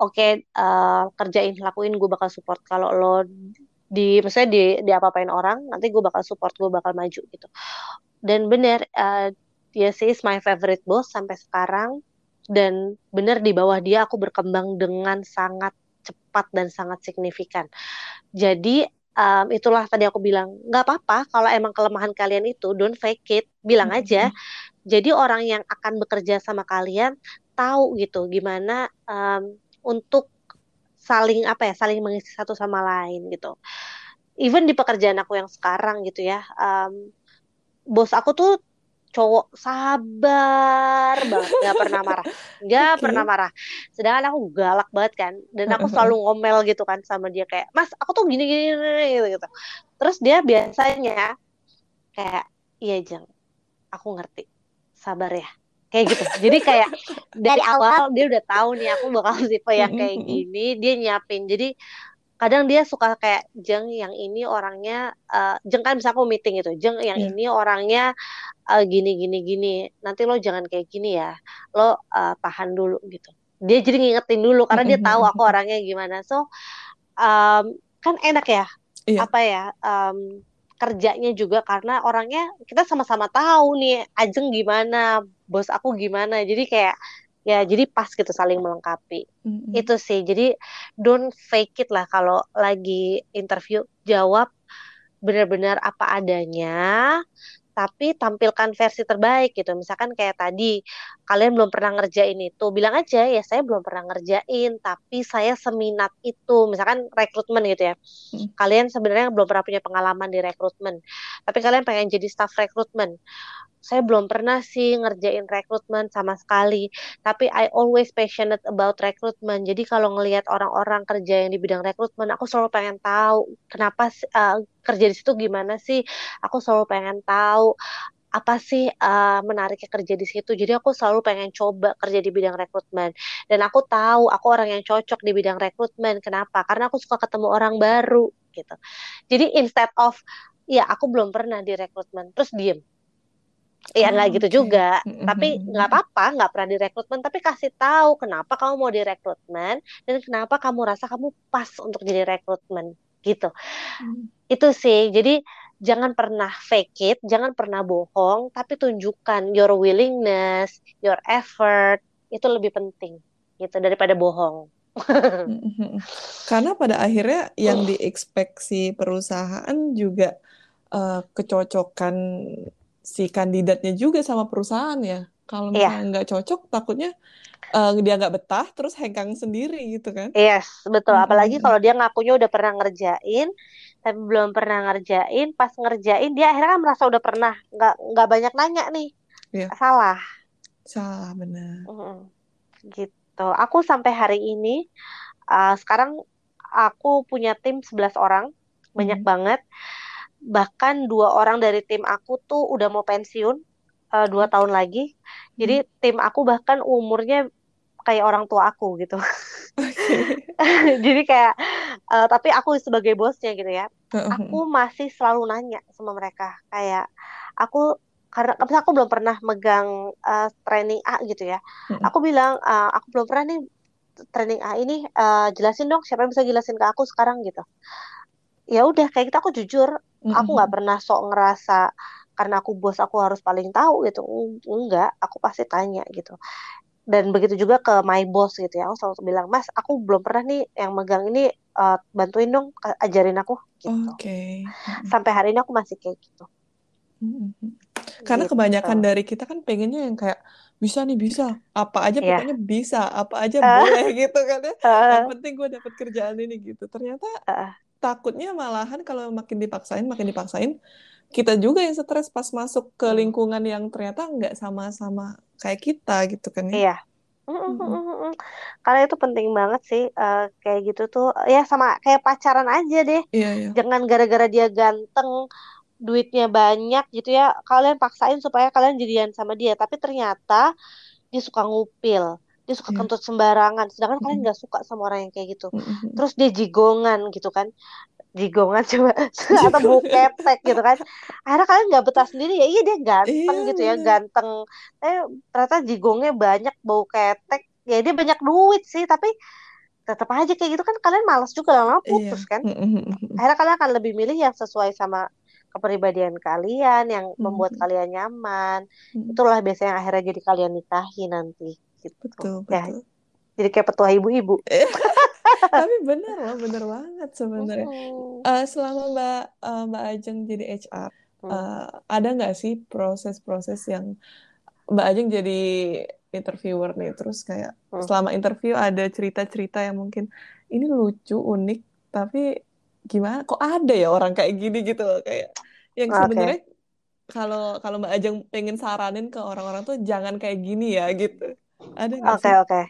oke okay, uh, eh, kerjain lakuin gue bakal support. Kalau lo di misalnya di di apa-apain orang nanti gue bakal support gue bakal maju gitu. Dan bener uh, dia sih is my favorite boss sampai sekarang. Dan bener di bawah dia aku berkembang dengan sangat cepat dan sangat signifikan. Jadi um, itulah tadi aku bilang nggak apa-apa kalau emang kelemahan kalian itu don't fake it. Bilang aja. Jadi orang yang akan bekerja sama kalian tahu gitu gimana um, untuk saling apa ya saling mengisi satu sama lain gitu. Even di pekerjaan aku yang sekarang gitu ya um, bos aku tuh cowok sabar banget nggak pernah marah. Nggak okay. pernah marah. Sedangkan aku galak banget kan dan aku selalu ngomel gitu kan sama dia kayak mas aku tuh gini gini, gini gitu gitu. Terus dia biasanya kayak iya jeng aku ngerti. Sabar ya kayak gitu. Jadi kayak dari awal. dia udah tahu nih aku bakal tipe yang kayak gini dia nyiapin. Jadi kadang dia suka kayak jeng yang ini orangnya uh, jeng kan bisa aku meeting itu jeng yang yeah. ini orangnya uh, gini gini gini. Nanti lo jangan kayak gini ya. Lo uh, tahan dulu gitu. Dia jadi ngingetin dulu karena dia tahu aku orangnya gimana. So um, kan enak ya yeah. apa ya um, kerjanya juga karena orangnya kita sama-sama tahu nih Ajeng gimana, bos aku gimana. Jadi kayak ya jadi pas gitu saling melengkapi. Mm-hmm. Itu sih. Jadi don't fake it lah kalau lagi interview jawab benar-benar apa adanya tapi tampilkan versi terbaik gitu. Misalkan kayak tadi, kalian belum pernah ngerjain itu, bilang aja ya saya belum pernah ngerjain, tapi saya seminat itu. Misalkan rekrutmen gitu ya. Hmm. Kalian sebenarnya belum pernah punya pengalaman di rekrutmen, tapi kalian pengen jadi staff rekrutmen saya belum pernah sih ngerjain rekrutmen sama sekali tapi I always passionate about rekrutmen jadi kalau ngelihat orang-orang kerja yang di bidang rekrutmen aku selalu pengen tahu kenapa uh, kerja di situ gimana sih aku selalu pengen tahu apa sih uh, menariknya kerja di situ. Jadi aku selalu pengen coba kerja di bidang rekrutmen. Dan aku tahu aku orang yang cocok di bidang rekrutmen. Kenapa? Karena aku suka ketemu orang baru gitu. Jadi instead of ya aku belum pernah di rekrutmen terus diem ya nggak oh, gitu okay. juga tapi nggak apa-apa nggak pernah direkrutmen tapi kasih tahu kenapa kamu mau direkrutmen dan kenapa kamu rasa kamu pas untuk jadi rekrutmen gitu Hmm. Itu sih. Jadi jangan pernah fake it, jangan pernah bohong, tapi tunjukkan your willingness, your effort itu lebih penting gitu daripada bohong. Mhm. Karena pada akhirnya yang diekspeksi perusahaan juga eh, kecocokan si kandidatnya juga sama perusahaan ya. Kalau Iya, misalnya nggak cocok, takutnya eh, dia nggak betah, terus hengkang sendiri gitu kan? yes, betul. Apalagi Mhm. kalau dia ngakunya udah pernah ngerjain, tapi belum pernah ngerjain, pas ngerjain dia akhirnya kan merasa udah pernah, nggak nggak banyak nanya nih, Iya, salah. salah benar. Mm, gitu. Aku sampai hari ini, uh, sekarang aku punya tim 11 orang, banyak Mhm. banget. Bahkan dua orang dari tim aku tuh udah mau pensiun, uh, dua tahun lagi. Jadi Hmm. tim aku bahkan umurnya kayak orang tua aku gitu. Oke. Jadi kayak, uh, tapi aku sebagai bosnya gitu ya, aku masih selalu nanya sama mereka. Kayak aku karena karena aku belum pernah megang uh, training A gitu ya. Mm-mm. Aku bilang, uh, aku belum pernah nih training A ini, uh, jelasin dong siapa yang bisa jelasin ke aku sekarang gitu. Ya udah kayak gitu aku jujur, aku nggak pernah sok ngerasa karena aku bos aku harus paling tahu gitu. Eng- Enggak, aku pasti tanya gitu. Dan begitu juga ke my boss gitu ya. Aku selalu bilang, "Mas, aku belum pernah nih yang megang ini uh, bantuin dong, ajarin aku." gitu. Oke. Mm-mm. Sampai hari ini aku masih kayak gitu. Karena Gitu. kebanyakan dari kita kan pengennya yang kayak bisa nih bisa, apa aja Iya. pokoknya bisa, apa aja Eh, boleh gitu kan ya. Yang eh, penting gue dapet kerjaan ini gitu. Ternyata eh. takutnya malahan kalau makin dipaksain, makin dipaksain, kita juga yang stres pas masuk ke lingkungan yang ternyata nggak sama-sama kayak kita gitu kan ya. Iya. Mm, mm, Mm-mm. mm, mm, mm. Karena itu penting banget sih eh, kayak gitu tuh ya sama kayak pacaran aja deh. Iya, iya. Jangan gara-gara dia ganteng, duitnya banyak gitu ya, kalian paksain supaya kalian jadian sama dia, tapi ternyata dia suka ngupil, dia suka Iya. kentut sembarangan, sedangkan kalian Mm-mm. nggak suka sama orang yang kayak gitu. Mm-mm. Terus dia jigongan gitu kan, jigongan coba atau bau ketek gitu kan. Akhirnya kalian nggak betah sendiri ya, iya dia ganteng Iya, gitu ya, bener. ganteng. Eh ternyata jigongnya banyak, bau ketek. Ya dia banyak duit sih, tapi tetap aja kayak gitu kan kalian malas juga lama-lama Iya. putus kan. Mm-mm. Akhirnya kalian akan lebih milih yang sesuai sama kepribadian kalian, yang membuat Mm-mm. kalian nyaman. Itulah biasanya yang akhirnya jadi kalian nikahi nanti gitu. Betul, Ya, betul. jadi kayak petua ibu-ibu. Tapi bener loh, bener banget sebenarnya. Hmm. Eh, selama Mbak eh, Mbak Ajeng jadi HR, Hmm. eh, ada nggak sih proses-proses yang Mbak Ajeng jadi interviewer nih, terus kayak Hmm. selama interview ada cerita-cerita yang mungkin ini lucu, unik, tapi gimana? Kok ada ya orang kayak gini gitu loh, kayak yang sebenarnya kalau kalau Mbak Ajeng pengen saranin ke orang-orang tuh jangan kayak gini ya gitu. Ada nggak Oke, sih? oke.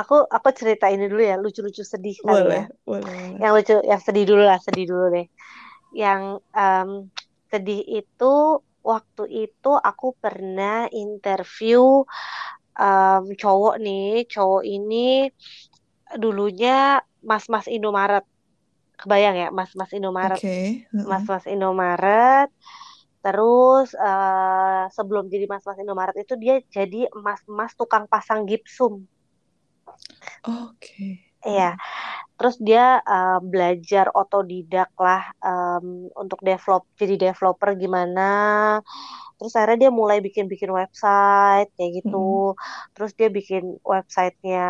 Aku aku cerita ini dulu ya, lucu-lucu sedih kali Boleh, ya. boleh. Yang lucu, yang sedih dulu lah, sedih dulu deh. Yang em, sedih itu waktu itu aku pernah interview em, cowok nih, cowok ini dulunya mas-mas Indomaret. Kebayang ya, mas-mas Indomaret. Oke, heeh. Mas-mas Indomaret. Terus eh, sebelum jadi mas-mas Indomaret itu dia jadi mas-mas tukang pasang gipsum. Oke. Iya. Terus dia eh, belajar otodidak lah em, untuk develop, jadi developer gimana. Terus akhirnya dia mulai bikin-bikin website kayak gitu. Terus dia bikin websitenya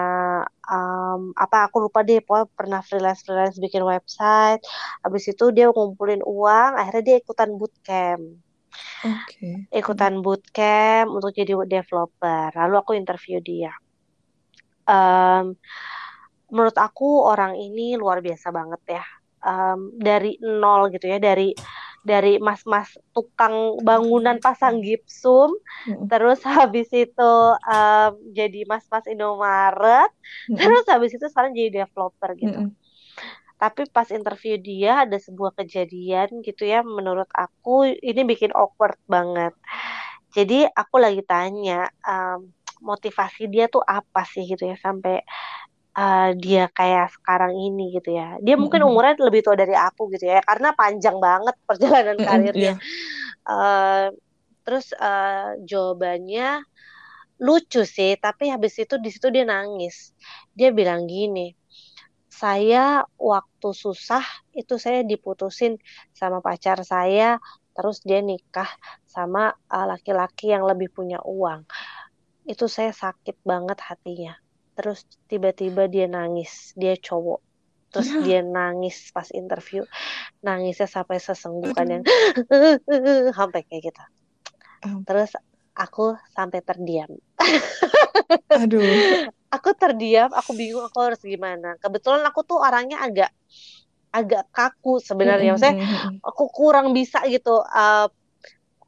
em, apa aku lupa deh, pokoknya pernah freelance-freelance bikin website. Habis itu dia ngumpulin uang, akhirnya dia ikutan bootcamp. Oke. Ikutan bootcamp untuk jadi developer. Lalu aku interview dia. Em, menurut aku orang ini luar biasa banget ya. Em, dari nol gitu ya, dari dari mas-mas tukang bangunan pasang gipsum, Mm-mm. terus habis itu em, jadi mas-mas Indomaret, Mm-mm. terus habis itu sekarang jadi developer gitu. Mm-mm. Tapi pas interview dia ada sebuah kejadian gitu ya, menurut aku ini bikin awkward banget. Jadi aku lagi tanya em, motivasi dia tuh apa sih gitu ya sampai eh, dia kayak sekarang ini gitu ya. Dia mungkin umurnya lebih tua dari aku gitu ya, karena panjang banget perjalanan karirnya. Eh, terus eh, jawabannya lucu sih, tapi habis itu di situ dia nangis. Dia bilang gini, saya waktu susah itu saya diputusin sama pacar saya, terus dia nikah sama uh, laki-laki yang lebih punya uang. Itu saya sakit banget hatinya. Terus tiba-tiba dia nangis, dia cowok. Terus Ya, dia nangis pas interview, nangisnya sampai sesenggukan yang sampai kayak gitu. Terus aku sampai terdiam. aduh. Aku terdiam, aku bingung aku harus gimana. Kebetulan aku tuh orangnya agak agak kaku sebenarnya. Mm-mm, aku kurang bisa gitu uh,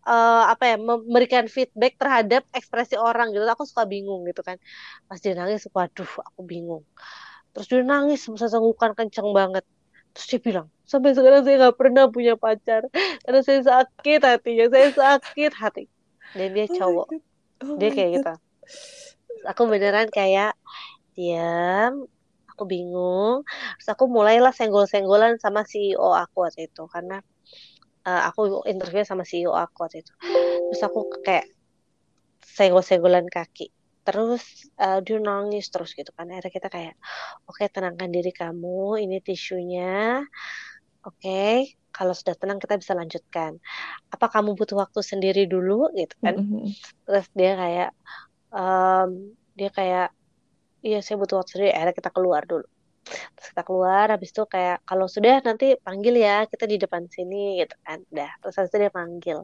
uh, apa ya memberikan feedback terhadap ekspresi orang gitu. Aku suka bingung gitu kan. Pas dia nangis, waduh, aku bingung. Terus dia nangis sesenggukan kenceng banget. Terus dia bilang, sampai sekarang saya nggak pernah punya pacar karena saya sakit hatinya, saya sakit hati. Dan dia Oh cowok, God. Oh dia kayak gitu. Aku beneran kayak diam, aku bingung. Terus aku mulailah senggol-senggolan sama CEO aku waktu itu karena uh, aku interview sama CEO aku waktu itu. Terus aku kayak senggol-senggolan kaki. Terus uh, dia nangis terus gitu kan. Akhirnya kita kayak, oke tenangkan diri kamu, ini tisunya. Oke, kalau sudah tenang kita bisa lanjutkan. Apa kamu butuh waktu sendiri dulu gitu kan? Mm-mm. Terus dia kayak, um, dia kayak, iya saya butuh waktu sendiri. Akhirnya kita keluar dulu. Terus kita keluar, habis itu kayak kalau sudah nanti panggil ya, kita di depan sini gitu kan. Dah, terus habis itu dia panggil.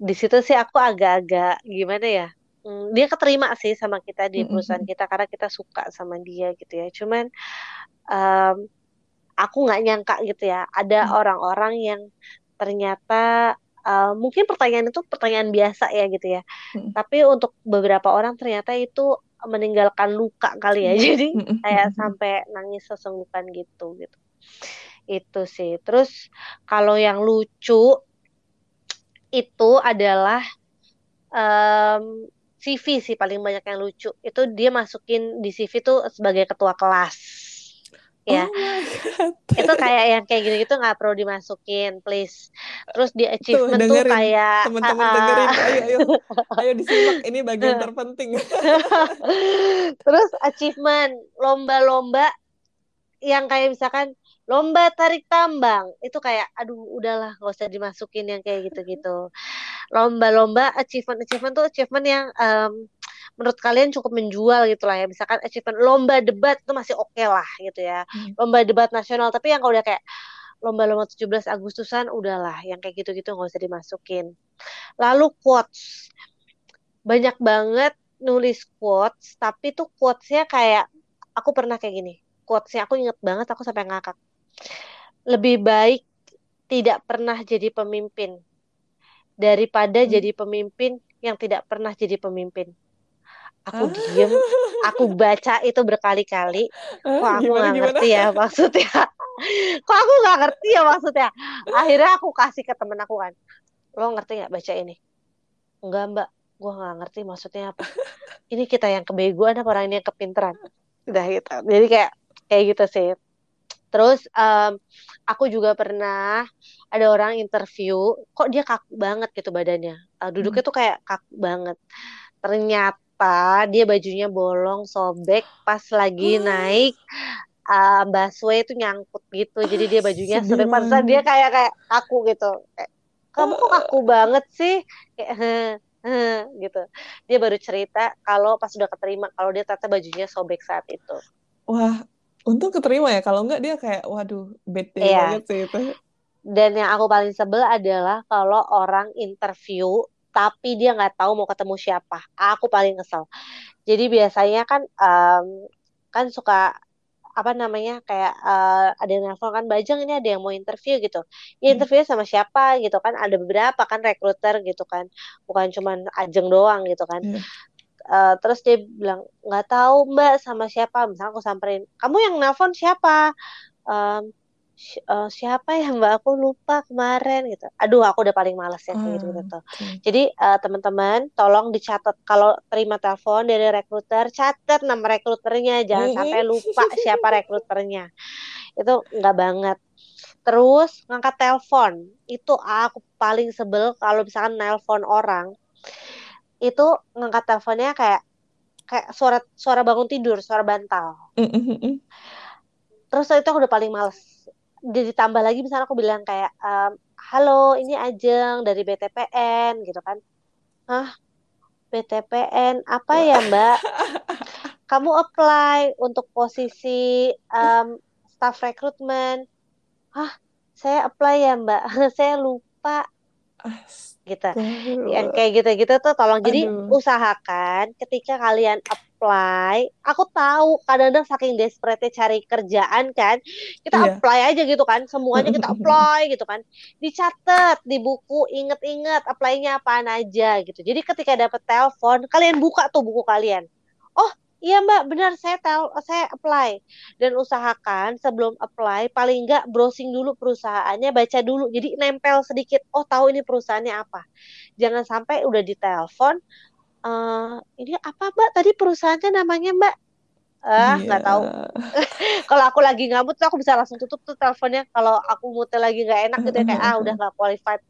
Di situ sih aku agak-agak gimana ya? Hmm, dia keterima sih sama kita di perusahaan kita karena kita suka sama dia gitu ya. Cuman um, aku nggak nyangka gitu ya, ada Mm. orang-orang yang ternyata uh, mungkin pertanyaan itu pertanyaan biasa ya gitu ya. Mm. Tapi untuk beberapa orang ternyata itu meninggalkan luka kali ya. Jadi kayak sampai nangis sesenggukan gitu gitu. Itu sih. Terus kalau yang lucu itu adalah em, CV sih paling banyak yang lucu. Itu dia masukin di CV tuh sebagai ketua kelas. Ya, Oh itu kayak yang kayak gitu-gitu nggak perlu dimasukin, please. Terus di Tuh, achievement tuh dengerin. kayak Teman-teman ah, dengerin. Ayo, ayo. Ayo disimak. Ini bagian terpenting. Terus achievement lomba-lomba yang kayak misalkan lomba tarik tambang itu kayak aduh udahlah nggak usah dimasukin yang kayak gitu-gitu. Lomba-lomba achievement achievement tuh achievement yang em, menurut kalian cukup menjual gitu lah ya. Misalkan achievement lomba debat itu masih oke lah gitu ya. Hmm. Lomba debat nasional tapi yang kalau udah kayak lomba-lomba 17 Agustusan udahlah yang kayak gitu-gitu nggak usah dimasukin. Lalu quotes banyak banget nulis quotes tapi tuh quotesnya kayak aku pernah kayak gini quotesnya aku inget banget aku sampai ngakak lebih baik tidak pernah jadi pemimpin daripada Hmm. jadi pemimpin yang tidak pernah jadi pemimpin aku Ah, diem. Aku baca itu berkali-kali. Kok ah, aku gimana, nggak ngerti ya maksudnya? Kok aku nggak ngerti ya maksudnya? Akhirnya aku kasih ke temen aku kan. Lo ngerti nggak baca ini? Enggak mbak. Gua nggak ngerti maksudnya apa. Ini kita yang kebegoan apa orang ini yang kepinteran? Udah gitu. Jadi kayak kayak gitu sih. Terus em, aku juga pernah ada orang interview kok dia kaku banget gitu badannya. Hmm. duduknya tuh kayak kaku banget. Ternyata dia bajunya bolong sobek pas lagi naik uh, busway itu nyangkut gitu. Jadi dia bajunya sobek pantesan dia kayak kayak kaku gitu. Kayak, kamu kok kaku banget sih? Kayak "Heh, heh," gitu. Dia baru cerita kalau pas udah keterima kalau dia ternyata bajunya sobek saat itu. Wah, untung keterima ya. Kalau enggak dia kayak, waduh, day Iya, banget sih itu. dan yang aku paling sebel adalah kalau orang interview tapi dia nggak tahu mau ketemu siapa. Aku paling kesel. Jadi biasanya kan em, kan suka apa namanya kayak eh, ada yang nelfon kan Bajang ini ada yang mau interview gitu. Ya Hmm. interviewnya sama siapa gitu kan ada beberapa kan rekruter gitu kan. Bukan cuman Ajeng doang gitu kan. Eh, terus dia bilang nggak tahu Mbak sama siapa. Misalnya aku samperin, kamu yang nelfon siapa? Em, eh, siapa ya Mbak? Aku lupa kemarin gitu. Aduh, aku udah paling males ya kayak gitu tuh. oke. Jadi eh, teman-teman, tolong dicatat kalau terima telepon dari rekruter, catat nama rekruternya, jangan sampai lupa siapa rekruternya. Itu nggak banget. Terus ngangkat telepon, itu aku paling sebel kalau misalkan nelpon orang, itu ngangkat teleponnya kayak kayak suara suara bangun tidur, suara bantal. Mm-mm. terus itu aku udah paling males jadi ditambah lagi misalnya aku bilang kayak um, halo ini Ajeng dari BTPN gitu kan. Hah? BTPN apa ya mbak? Kamu apply untuk posisi um, staff recruitment. Hah? Saya apply ya mbak. Saya lupa. Gitu. Yang kayak gitu-gitu tuh tolong. Jadi Aduh. usahakan ketika kalian apply aku tahu kadang-kadang saking desperate cari kerjaan kan kita Iya. apply aja gitu kan semuanya kita apply gitu kan dicatat di buku inget-inget apply-nya apaan aja gitu jadi ketika dapet telepon kalian buka tuh buku kalian oh Iya mbak, benar saya tel saya apply dan usahakan sebelum apply paling enggak browsing dulu perusahaannya, baca dulu. Jadi nempel sedikit, oh tahu ini perusahaannya apa. Jangan sampai udah ditelepon, uh, ini apa mbak? Tadi perusahaannya namanya mbak? Ah, nggak tahu. Iya. Kalau aku lagi ngamut tuh aku bisa langsung tutup tuh teleponnya. Kalau aku moodnya lagi nggak enak gitu ya kayak ah udah nggak qualified.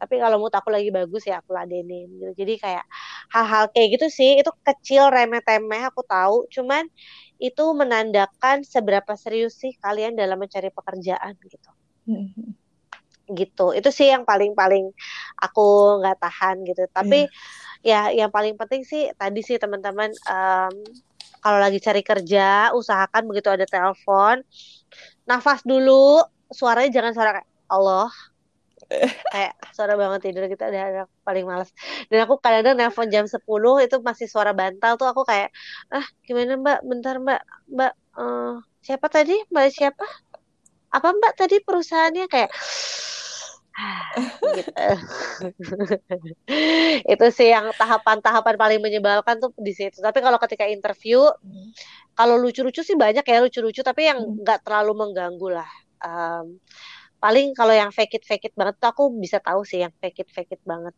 Tapi kalau mood aku lagi bagus ya aku ladenin gitu. Jadi kayak hal-hal kayak gitu sih itu kecil remeh-temeh aku tahu. Cuman itu menandakan seberapa serius sih kalian dalam mencari pekerjaan gitu. Gitu. Itu sih yang paling-paling aku nggak tahan gitu. Tapi ya yang paling penting sih tadi sih teman-teman um, kalau lagi cari kerja usahakan begitu ada telepon. Nafas dulu suaranya jangan suara kayak Allah. Kayak suara bangun tidur gitu ada paling males. Dan aku kadang-kadang nelpon jam 10 itu masih suara bantal tuh aku kayak ah gimana mbak? Bentar mbak. Mbak uh, siapa tadi? Mbak siapa? Apa mbak tadi perusahaannya? Kayak gitu. itu sih yang tahapan-tahapan paling menyebalkan tuh di situ. Tapi kalau ketika interview, hmm. kalau lucu-lucu sih banyak ya lucu-lucu, tapi yang hmm. nggak hmm. terlalu mengganggu lah. Um, paling kalau yang fake it fake it banget tuh aku bisa tahu sih yang fake it fake it banget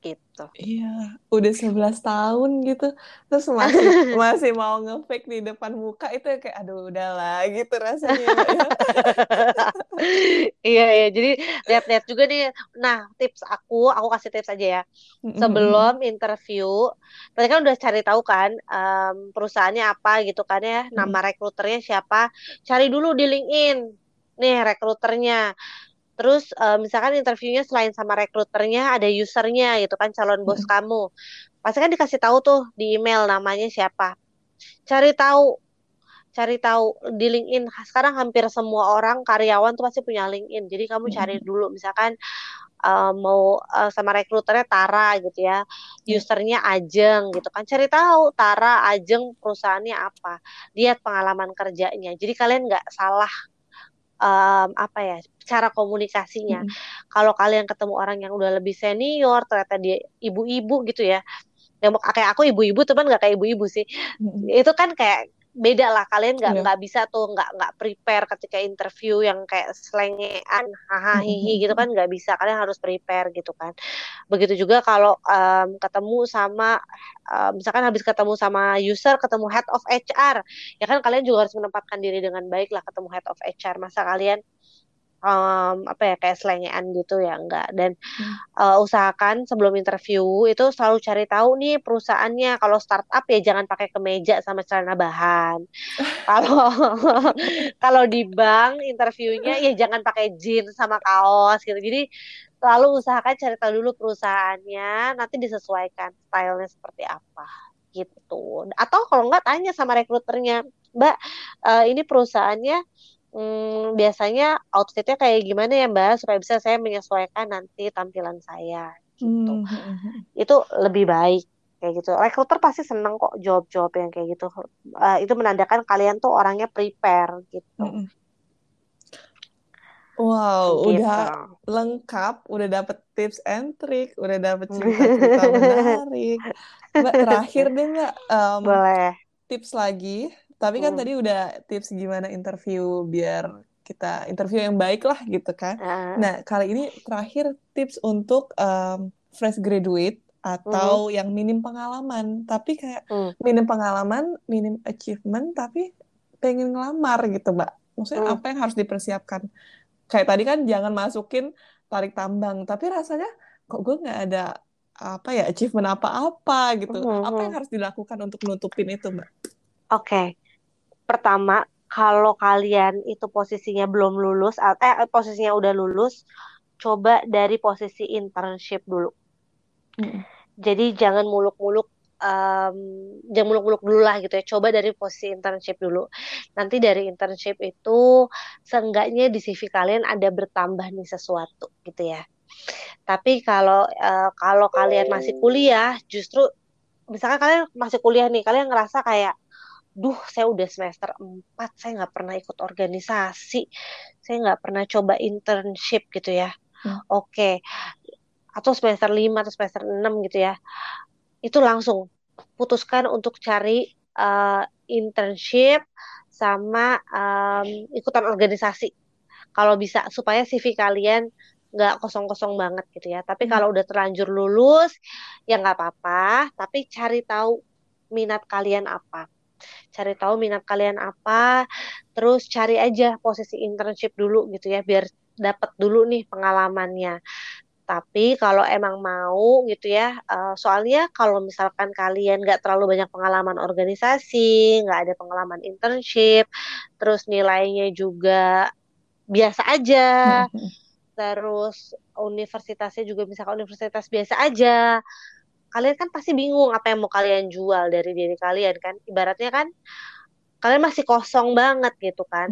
gitu. Iya, udah 11 tahun gitu. Terus masih masih mau nge-fake di depan muka itu kayak aduh udahlah gitu rasanya. Ya. iya iya, jadi lihat-lihat juga nih. Nah, tips aku, aku kasih tips aja ya. Sebelum interview, tadi kan udah cari tahu kan um, perusahaannya apa gitu kan ya, nama rekruternya siapa. Cari dulu di LinkedIn. Nih rekruternya Terus uh, misalkan interviewnya selain sama rekruternya ada usernya gitu kan calon bos hmm. kamu. Pasti kan dikasih tahu tuh di email namanya siapa. Cari tahu cari tahu di LinkedIn. Sekarang hampir semua orang karyawan tuh pasti punya LinkedIn. Jadi kamu cari dulu misalkan uh, mau uh, sama rekruternya Tara gitu ya. Usernya Ajeng gitu kan. Cari tahu Tara Ajeng perusahaannya apa. Lihat pengalaman kerjanya. Jadi kalian nggak salah um, apa ya cara komunikasinya. Hmm. Kalau kalian ketemu orang yang udah lebih senior, ternyata dia ibu-ibu gitu ya. Yang kayak aku ibu-ibu teman nggak kayak ibu-ibu sih. Hmm. Itu kan kayak beda lah kalian nggak nggak yeah. bisa tuh nggak nggak prepare ketika interview yang kayak selengean hahaha hihi gitu kan nggak bisa kalian harus prepare gitu kan. Begitu juga kalau um, ketemu sama um, misalkan habis ketemu sama user ketemu head of HR ya kan kalian juga harus menempatkan diri dengan baik lah ketemu head of HR masa kalian um, apa ya kayak selengean gitu ya enggak. Dan hmm. uh, usahakan sebelum interview itu selalu cari tahu nih perusahaannya. Kalau startup ya jangan pakai kemeja sama celana bahan. Kalau kalau di bank interviewnya ya jangan pakai jeans sama kaos gitu. Jadi selalu usahakan cari tahu dulu perusahaannya nanti disesuaikan stylenya seperti apa gitu. Atau kalau enggak tanya sama rekruternya mbak uh, ini perusahaannya hmm, biasanya outfitnya kayak gimana ya Mbak supaya bisa saya menyesuaikan nanti tampilan saya gitu. Hmm. hmm, hmm. Itu lebih baik kayak gitu. Rekruter pasti seneng kok job-job yang kayak gitu. Uh, itu menandakan kalian tuh orangnya prepare gitu. Hmm. Wow, gitu. udah lengkap, udah dapet tips and trick, udah dapet cerita-cerita menarik. Mbak, terakhir deh Mbak, um, boleh tips lagi tapi kan hmm. tadi udah tips gimana interview biar kita interview yang baik lah gitu kan. Uh. Nah, kali ini terakhir tips untuk um, fresh graduate atau hmm. yang minim pengalaman, tapi kayak hmm. minim pengalaman, minim achievement, tapi pengen ngelamar gitu, Mbak. Maksudnya hmm. apa yang harus dipersiapkan? Kayak tadi kan jangan masukin tarik tambang, tapi rasanya kok gue nggak ada apa ya achievement apa-apa gitu. Hmm. Apa yang hmm. harus dilakukan untuk nutupin itu, Mbak? Oke, okay pertama kalau kalian itu posisinya belum lulus, eh posisinya udah lulus, coba dari posisi internship dulu. Hmm. Jadi jangan muluk-muluk um, jangan muluk-muluk dulu lah gitu ya. Coba dari posisi internship dulu. Nanti dari internship itu seenggaknya di CV kalian ada bertambah nih sesuatu gitu ya. Tapi kalau uh, kalau kalian masih kuliah, justru misalkan kalian masih kuliah nih, kalian ngerasa kayak duh saya udah semester 4 saya nggak pernah ikut organisasi. Saya nggak pernah coba internship gitu ya. Hmm. oke. Okay. atau semester 5 atau semester 6 gitu ya. Itu langsung putuskan untuk cari uh, internship sama um, ikutan organisasi. Kalau bisa supaya CV kalian nggak kosong-kosong banget gitu ya. Tapi hmm. kalau udah terlanjur lulus ya nggak apa-apa. Tapi cari tahu minat kalian apa cari tahu minat kalian apa, terus cari aja posisi internship dulu gitu ya, biar dapat dulu nih pengalamannya. Tapi kalau emang mau gitu ya, uh, soalnya kalau misalkan kalian nggak terlalu banyak pengalaman organisasi, nggak ada pengalaman internship, terus nilainya juga biasa aja, hmm. terus universitasnya juga misalkan universitas biasa aja, kalian kan pasti bingung apa yang mau kalian jual dari diri kalian kan? Ibaratnya kan kalian masih kosong banget gitu kan.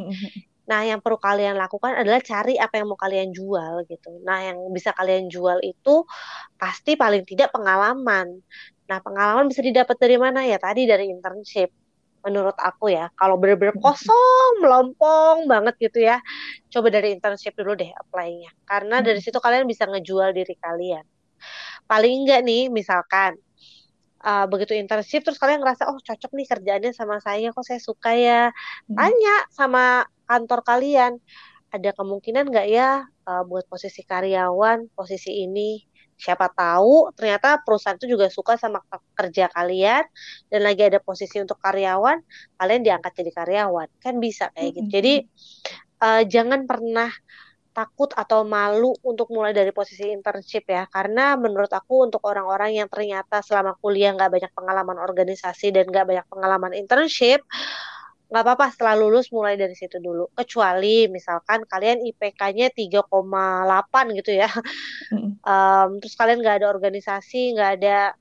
Nah yang perlu kalian lakukan adalah cari apa yang mau kalian jual gitu. Nah yang bisa kalian jual itu pasti paling tidak pengalaman. Nah pengalaman bisa didapat dari mana? Ya tadi dari internship menurut aku ya. Kalau bener-bener kosong melompong banget gitu ya. Coba dari internship dulu deh apply-nya. Karena dari situ kalian bisa ngejual diri kalian paling enggak nih misalkan uh, begitu internship terus kalian ngerasa oh cocok nih kerjaannya sama saya kok saya suka ya? Hmm. tanya sama kantor kalian ada kemungkinan nggak ya uh, buat posisi karyawan posisi ini? Siapa tahu ternyata perusahaan itu juga suka sama kerja kalian dan lagi ada posisi untuk karyawan kalian diangkat jadi karyawan. Kan bisa kayak gitu. Jadi uh, jangan pernah takut atau malu untuk mulai dari posisi internship ya. Karena menurut aku untuk orang-orang yang ternyata selama kuliah nggak banyak pengalaman organisasi dan nggak banyak pengalaman internship nggak apa-apa setelah lulus mulai dari situ dulu. Kecuali misalkan kalian IPK-nya 3,8 gitu ya. Um, terus kalian nggak ada organisasi nggak ada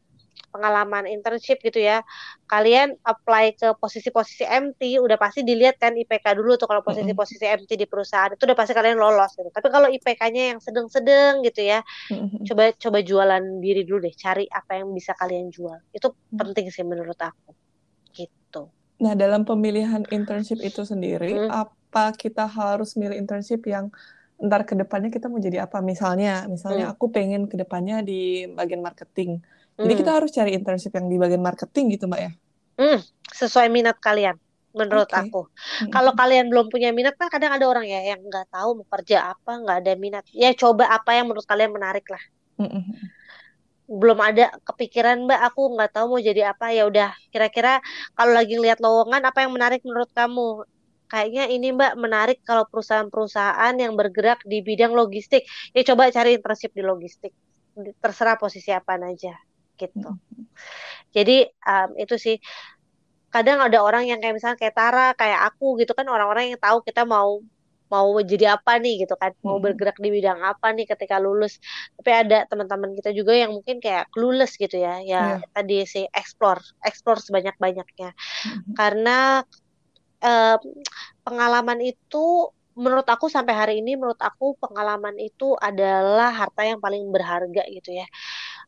pengalaman internship gitu ya. Kalian apply ke posisi-posisi MT udah pasti dilihat kan IPK dulu tuh kalau posisi-posisi MT di perusahaan itu udah pasti kalian lolos gitu. Tapi kalau IPK-nya yang sedang-sedang gitu ya coba coba jualan diri dulu deh cari apa yang bisa kalian jual. Itu penting sih menurut aku. Gitu. Nah dalam pemilihan internship itu sendiri hmm. apa kita harus milih internship yang ntar ke depannya kita mau jadi apa? Misalnya misalnya hmm. aku pengen ke depannya di bagian marketing jadi kita hmm. harus cari internship yang di bagian marketing gitu, Mbak ya? Hmm, sesuai minat kalian, menurut okay. aku. Hmm. Kalau kalian belum punya minat kan kadang ada orang ya yang nggak tahu mau kerja apa, nggak ada minat. Ya coba apa yang menurut kalian menarik lah. Hmm. Belum ada kepikiran Mbak, aku nggak tahu mau jadi apa. Ya udah, kira-kira kalau lagi lihat lowongan apa yang menarik menurut kamu? Kayaknya ini Mbak menarik kalau perusahaan-perusahaan yang bergerak di bidang logistik. Ya coba cari internship di logistik. Terserah posisi apa aja gitu. Jadi um, itu sih kadang ada orang yang kayak misalnya kayak Tara, kayak aku gitu kan orang-orang yang tahu kita mau mau jadi apa nih gitu kan, mau bergerak di bidang apa nih ketika lulus. Tapi ada teman-teman kita juga yang mungkin kayak clueless gitu ya, ya yeah. tadi sih explore, explore sebanyak-banyaknya. Mm-hmm. Karena um, pengalaman itu menurut aku sampai hari ini menurut aku pengalaman itu adalah harta yang paling berharga gitu ya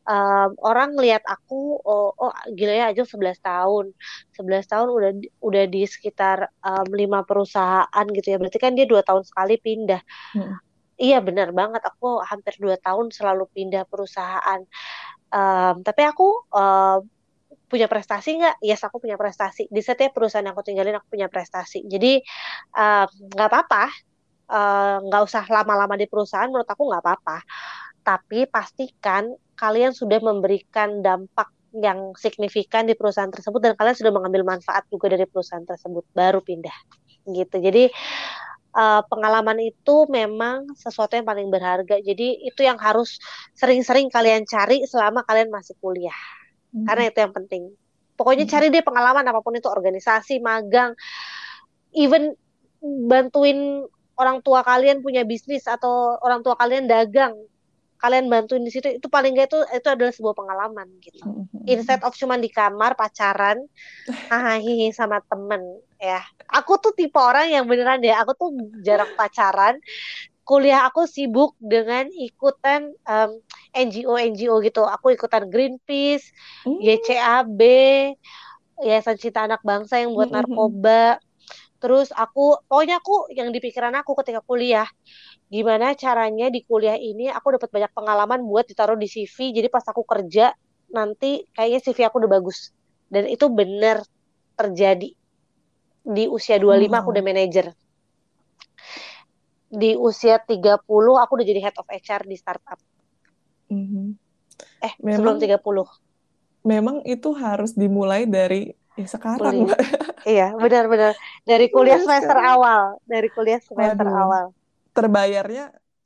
um, orang lihat aku oh, oh gila ya aja 11 tahun 11 tahun udah udah di sekitar um, lima perusahaan gitu ya berarti kan dia dua tahun sekali pindah hmm. iya benar banget aku hampir dua tahun selalu pindah perusahaan um, tapi aku um, punya prestasi nggak? Yes, aku punya prestasi. Di setiap perusahaan yang aku tinggalin, aku punya prestasi. Jadi nggak uh, apa-apa, nggak uh, usah lama-lama di perusahaan. Menurut aku nggak apa-apa. Tapi pastikan kalian sudah memberikan dampak yang signifikan di perusahaan tersebut dan kalian sudah mengambil manfaat juga dari perusahaan tersebut. Baru pindah. Gitu. Jadi uh, pengalaman itu memang sesuatu yang paling berharga. Jadi itu yang harus sering-sering kalian cari selama kalian masih kuliah. Hmm. karena itu yang penting. Pokoknya hmm. cari deh pengalaman apa pun itu. Organisasi magang even bantuin orang tua kalian punya bisnis atau orang tua kalian dagang kalian bantuin di situ itu paling gak itu itu adalah sebuah pengalaman gitu Mm-hmm. instead of cuman di kamar pacaran hahaha sama temen ya aku tuh tipe orang yang beneran deh aku tuh jarang pacaran kuliah aku sibuk dengan ikutan em, NGO NGO gitu aku ikutan Greenpeace Hmm. YCAB Yayasan Cinta Anak Bangsa yang buat Mm-mm. narkoba terus aku pokoknya aku yang di pikiran aku ketika kuliah gimana caranya di kuliah ini aku dapat banyak pengalaman buat ditaruh di CV jadi pas aku kerja nanti kayaknya CV aku udah bagus. Dan itu bener terjadi. Di usia 25 aku udah manajer. Di usia 30 aku udah jadi head of HR di startup. Mhm. eh sebelum Memang 30 memang itu harus dimulai dari ya sekarang, kuliah. Iya benar-benar. Dari kuliah Mulai semester awal. Dari kuliah semester Waduh, awal terbayarnya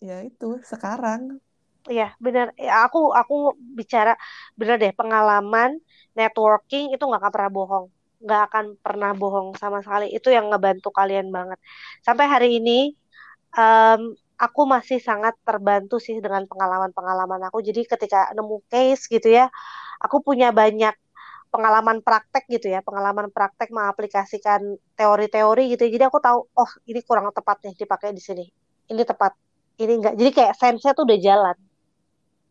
ya itu sekarang. Iya, benar. Ya, aku aku bicara benar deh pengalaman networking itu nggak akan pernah bohong, nggak akan pernah bohong sama sekali. Itu yang ngebantu kalian banget. Sampai hari ini em, aku masih sangat terbantu sih dengan pengalaman-pengalaman aku. Jadi ketika nemu case gitu ya, aku punya banyak pengalaman praktek gitu ya, pengalaman praktek mengaplikasikan teori-teori gitu. Jadi aku tahu, oh ini kurang tepat nih dipakai di sini. Ini tepat, ini enggak. Jadi kayak sense-nya tuh udah jalan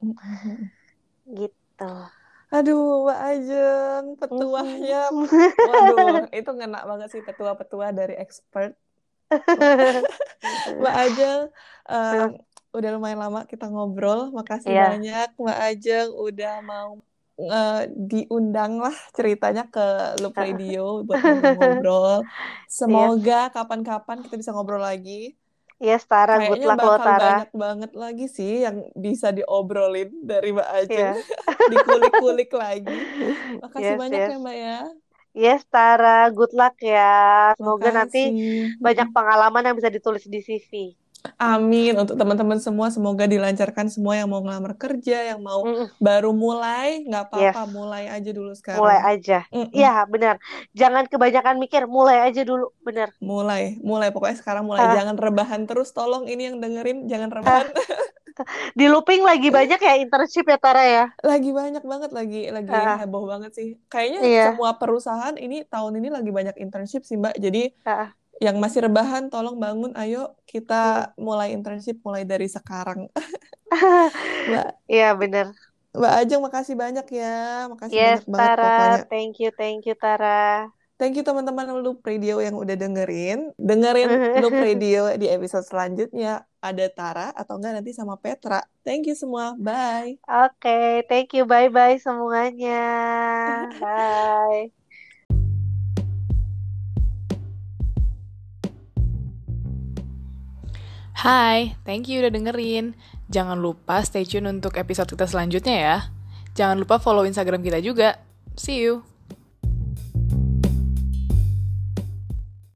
gitu. Aduh, Mbak Ajeng, petuahnya, waduh, itu ngena banget sih petua-petua dari expert. Mbak Ajeng, em, udah lumayan lama kita ngobrol. Makasih Iya, banyak Mbak Ajeng udah mau eh, diundang lah ceritanya ke Loop Radio buat ngobrol-ngobrol. yes, Semoga kapan-kapan kita bisa ngobrol lagi. Yes Tara, good luck lo bakal Tara. banyak banget lagi sih yang bisa diobrolin dari Mbak Ajeng. Iya, Dikulik-kulik lagi. Makasih yes, banyak yes, ya Mbak ya. yes Tara, good luck ya. Semoga nanti Makasih. banyak Mm-mm. pengalaman yang bisa ditulis di CV. Amin untuk teman-teman semua. Semoga dilancarkan semua yang mau ngelamar kerja, yang mau Mm-mm. baru mulai, nggak Yes, apa-apa, mulai aja dulu mulai sekarang. aja. Mm-mm. Iya, benar. Jangan kebanyakan mikir, mulai aja dulu, benar. Mulai, mulai. Pokoknya sekarang mulai. Ah, Jangan rebahan terus. Tolong ini yang dengerin, jangan ah, rebahan. di looping lagi banyak ya internship ya Tara ya. Lagi banyak banget, lagi lagi Ah, heboh banget sih. Kayaknya iya, semua perusahaan ini tahun ini lagi banyak internship sih Mbak. Jadi ah, yang masih rebahan, tolong bangun. Ayo kita mulai internship mulai dari sekarang. Mbak Iya benar. Mbak Ajeng, makasih banyak ya. Makasih Yes banyak banget Tara, pokoknya. thank you, thank you Tara. Thank you teman-teman Loop Radio yang udah dengerin. Dengerin Loop Radio di episode selanjutnya. Ada Tara atau enggak nanti sama Petra. Thank you semua. Bye. Oke, thank you. Bye-bye semuanya. Bye. Hai, thank you udah dengerin. Jangan lupa stay tune untuk episode kita selanjutnya ya. Jangan lupa follow Instagram kita juga. See you.